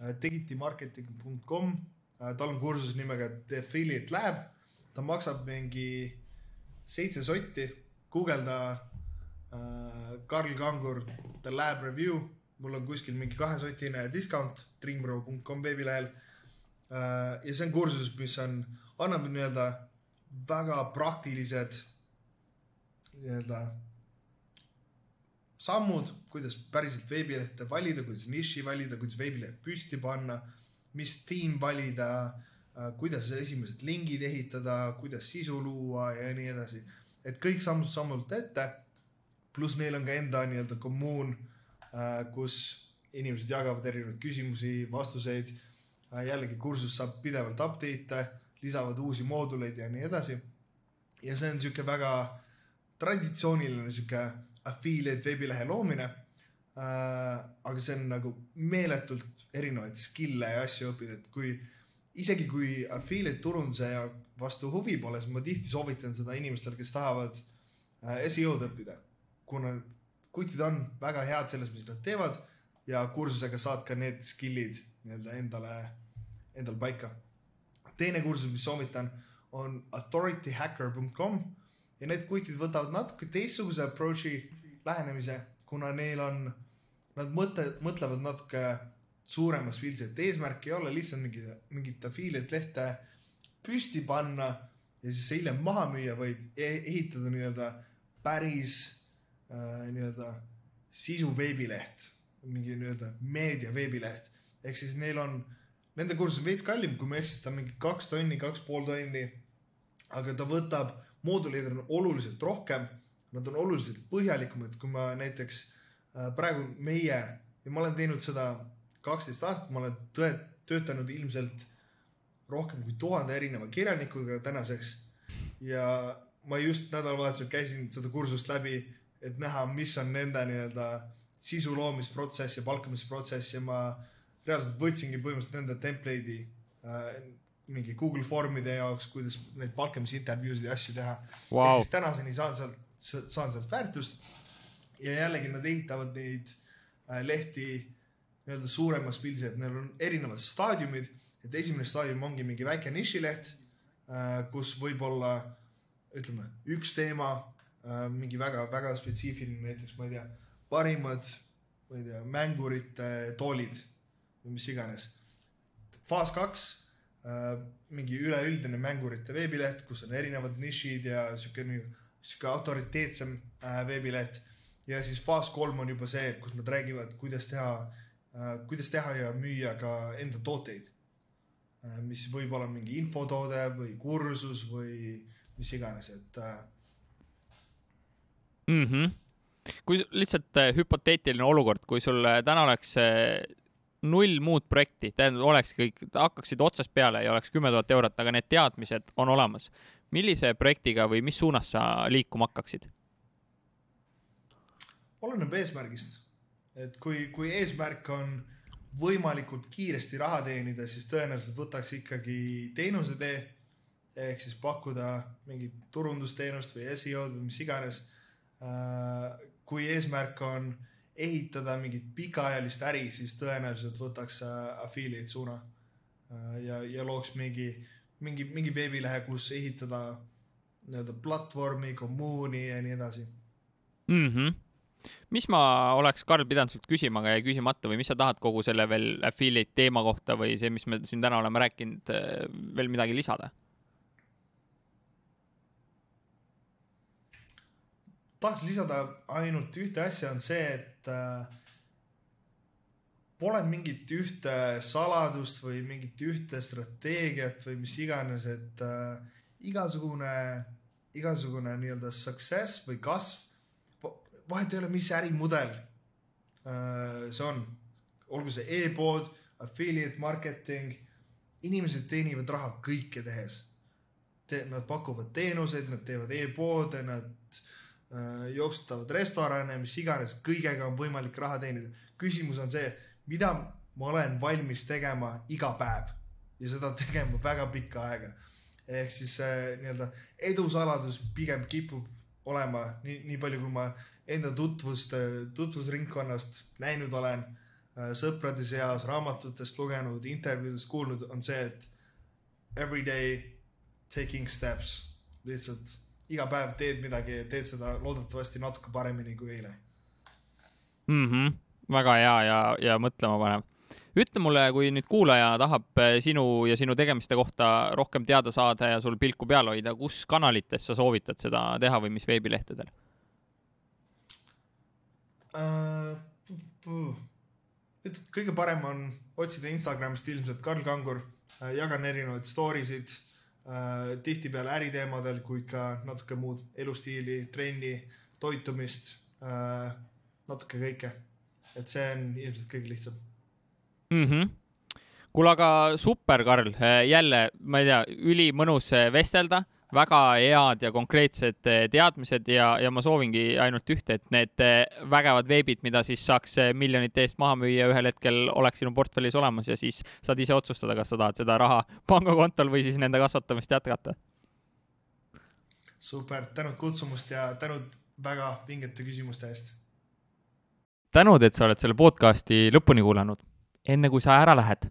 [SPEAKER 2] Äh, digitimarketing.com, äh, tal on kursus nimega The Affiliate Lab, ta maksab mingi seitse sotti, guugelda äh, Karl Kangur The Lab Review, mul on kuskil mingi kahesotine discount dreamro.com veebilehel. ja see on kursus, mis on, annab nii-öelda väga praktilised nii-öelda sammud, kuidas päriselt veebilehte valida, kuidas niši valida, kuidas veebileht püsti panna, mis tiim valida, äh, kuidas esimesed lingid ehitada, kuidas sisu luua ja nii edasi. et kõik samm-sammult ette. pluss neil on ka enda nii-öelda kommuun, äh, kus inimesed jagavad erinevaid küsimusi, vastuseid. Äh, jällegi kursus saab pidevalt update'e, lisavad uusi mooduleid ja nii edasi. ja see on sihuke väga traditsiooniline sihuke affiliate veebilehe loomine äh,. aga see on nagu meeletult erinevaid skill'e ja asju õppida, et kui isegi kui affiliate turunduse ja vastu huvi pole, siis ma tihti soovitan seda inimestele, kes tahavad äh, SEO-d õppida, kuna kutid on väga head selles, mis nad teevad ja kursusega saad ka need skill'id nii-öelda endale, endale paika. teine kursus, mis soovitan, on authorityhacker.com ja need kutid võtavad natuke teistsuguse approach'i lähenemise, kuna neil on, nad mõtle, mõtlevad natuke suuremas pildis, et eesmärk ei ole lihtsalt mingi, mingit affiliate lehte püsti panna ja siis hiljem maha müüa, vaid e-, ehitada nii-öelda päris äh, nii-öelda sisu veebileht, mingi nii-öelda meedia veebileht. ehk siis neil on, nende kursus on veits kallim, kui ma ei eksi, ta on mingi kaks tonni, kaks pool tonni. aga ta võtab, mooduleid on oluliselt rohkem nad on oluliselt põhjalikumad, kui ma näiteks äh, praegu meie ja ma olen teinud seda kaksteist aastat, ma olen tõe, töötanud ilmselt rohkem kui tuhande erineva kirjanikuga tänaseks. ja ma just nädalavahetusel käisin seda kursust läbi, et näha, mis on nende nii-öelda sisu loomisprotsess ja palkamisprotsess ja ma reaalselt võtsingi põhimõtteliselt nende template'i äh, mingi Google Formide jaoks, kuidas neid palkamisintervjuusid ja asju teha wow.. ehk siis tänaseni saan sealt saan sealt väärtust. ja jällegi nad ehitavad neid äh, lehti nii-öelda suuremas pildis, et neil on erinevad staadiumid, et esimene staadium ongi mingi väike nišileht, äh, kus võib-olla ütleme, üks teema, äh, mingi väga-väga spetsiifiline, näiteks ma ei tea, parimad, ma ei tea, mängurite toolid või mis iganes. faas kaks, mingi üleüldine mängurite veebileht, kus on erinevad nišid ja sihuke sihuke autoriteetsem äh, veebileht. ja siis faas kolm on juba see, kus nad räägivad, kuidas teha äh,, kuidas teha ja müüa ka enda tooteid äh,. mis võib olla mingi infotoode või kursus või mis iganes, et äh....
[SPEAKER 1] Mm -hmm. kui lihtsalt äh, hüpoteetiline olukord, kui sul äh, täna oleks äh, null muud projekti, tähendab, oleks kõik, hakkaksid otsast peale ja oleks kümme tuhat eurot, aga need teadmised on olemas millise projektiga või mis suunas sa liikuma hakkaksid?
[SPEAKER 2] oleneb eesmärgist, et kui, kui eesmärk on võimalikult kiiresti raha teenida, siis tõenäoliselt võtaks ikkagi teenuse tee. ehk siis pakkuda mingit turundusteenust või SEO-d või mis iganes. kui eesmärk on ehitada mingit pikaajalist äri, siis tõenäoliselt võtaks affiliate suuna ja, ja looks mingi, mingi, mingi veebilehe, kus ehitada nii-öelda platvormi, kommuuni ja nii edasi
[SPEAKER 1] mm. -hmm mis ma oleks, Karl, pidanud sult küsima, aga jäi küsimata või mis sa tahad kogu selle veel affiliate teema kohta või see, mis me siin täna oleme rääkinud, veel midagi lisada?
[SPEAKER 2] tahaks lisada ainult ühte asja, on see, et äh, pole mingit ühte saladust või mingit ühte strateegiat või mis iganes, et äh, igasugune, igasugune nii-öelda success või kasv vahet ei ole, mis ärimudel äh, see on, olgu see e-pood, affiliate marketing, inimesed teenivad raha kõike tehes Te,. Nad pakuvad teenuseid, nad teevad e-poode, nad jooksutavad restorane, mis iganes, kõigega on võimalik raha teenida. küsimus on see, mida ma olen valmis tegema iga päev ja seda tegema väga pikka aega. ehk siis äh, nii-öelda edusaladus pigem kipub olema nii, nii palju, kui ma enda tutvust, tutvusringkonnast näinud olen, äh, sõprade seas, raamatutest lugenud, intervjuudest kuulnud, on see, et every day taking steps, lihtsalt iga päev teed midagi, teed seda loodetavasti natuke paremini kui eile
[SPEAKER 1] mm. -hmm. väga hea ja, ja mõtlema panev. ütle mulle, kui nüüd kuulaja tahab äh, sinu ja sinu tegemiste kohta rohkem teada saada ja sul pilku peal hoida, kus kanalites sa soovitad seda teha või mis veebilehtedel?
[SPEAKER 2] uh,. kõige parem on otsida Instagramist ilmselt Karl Kangur, äh, jagan erinevaid story sid tihtipeale äriteemadel, kuid ka natuke muud elustiili, trenni, toitumist uh,, natuke kõike. et see on ilmselt kõige lihtsam
[SPEAKER 1] mm. -hmm kuule, aga super, Karl, jälle, ma ei tea, ülimõnus vestelda väga head ja konkreetsed eh, teadmised ja, ja ma soovingi ainult ühte, et need eh, vägevad veebid, mida siis saaks eh, miljonite eest maha müüa, ühel hetkel oleks sinu portfellis olemas ja siis saad ise otsustada, kas sa tahad seda raha pangakontol või siis nende kasvatamist jätkata.
[SPEAKER 2] super, tänud kutsumast ja tänud väga vingete küsimuste eest.
[SPEAKER 1] tänud, et sa oled selle podcasti lõpuni kuulanud. enne kui sa ära lähed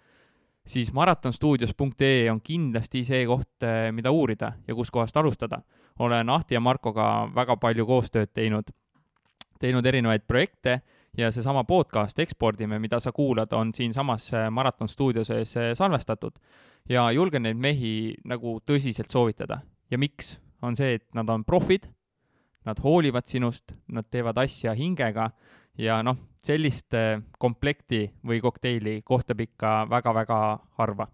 [SPEAKER 1] siis maratonstuudios.ee on kindlasti see koht, eh, mida uurida ja kuskohast alustada. olen Ahti ja Markoga väga palju koostööd teinud, teinud erinevaid projekte ja seesama podcast Ekspordime, mida sa kuulad, on siinsamas eh, Maraton stuudio sees eh, salvestatud. ja julgen neid mehi nagu tõsiselt soovitada. ja miks? on see, et nad on profid, nad hoolivad sinust, nad teevad asja hingega ja noh, sellist komplekti või kokteili kohtab ikka väga-väga harva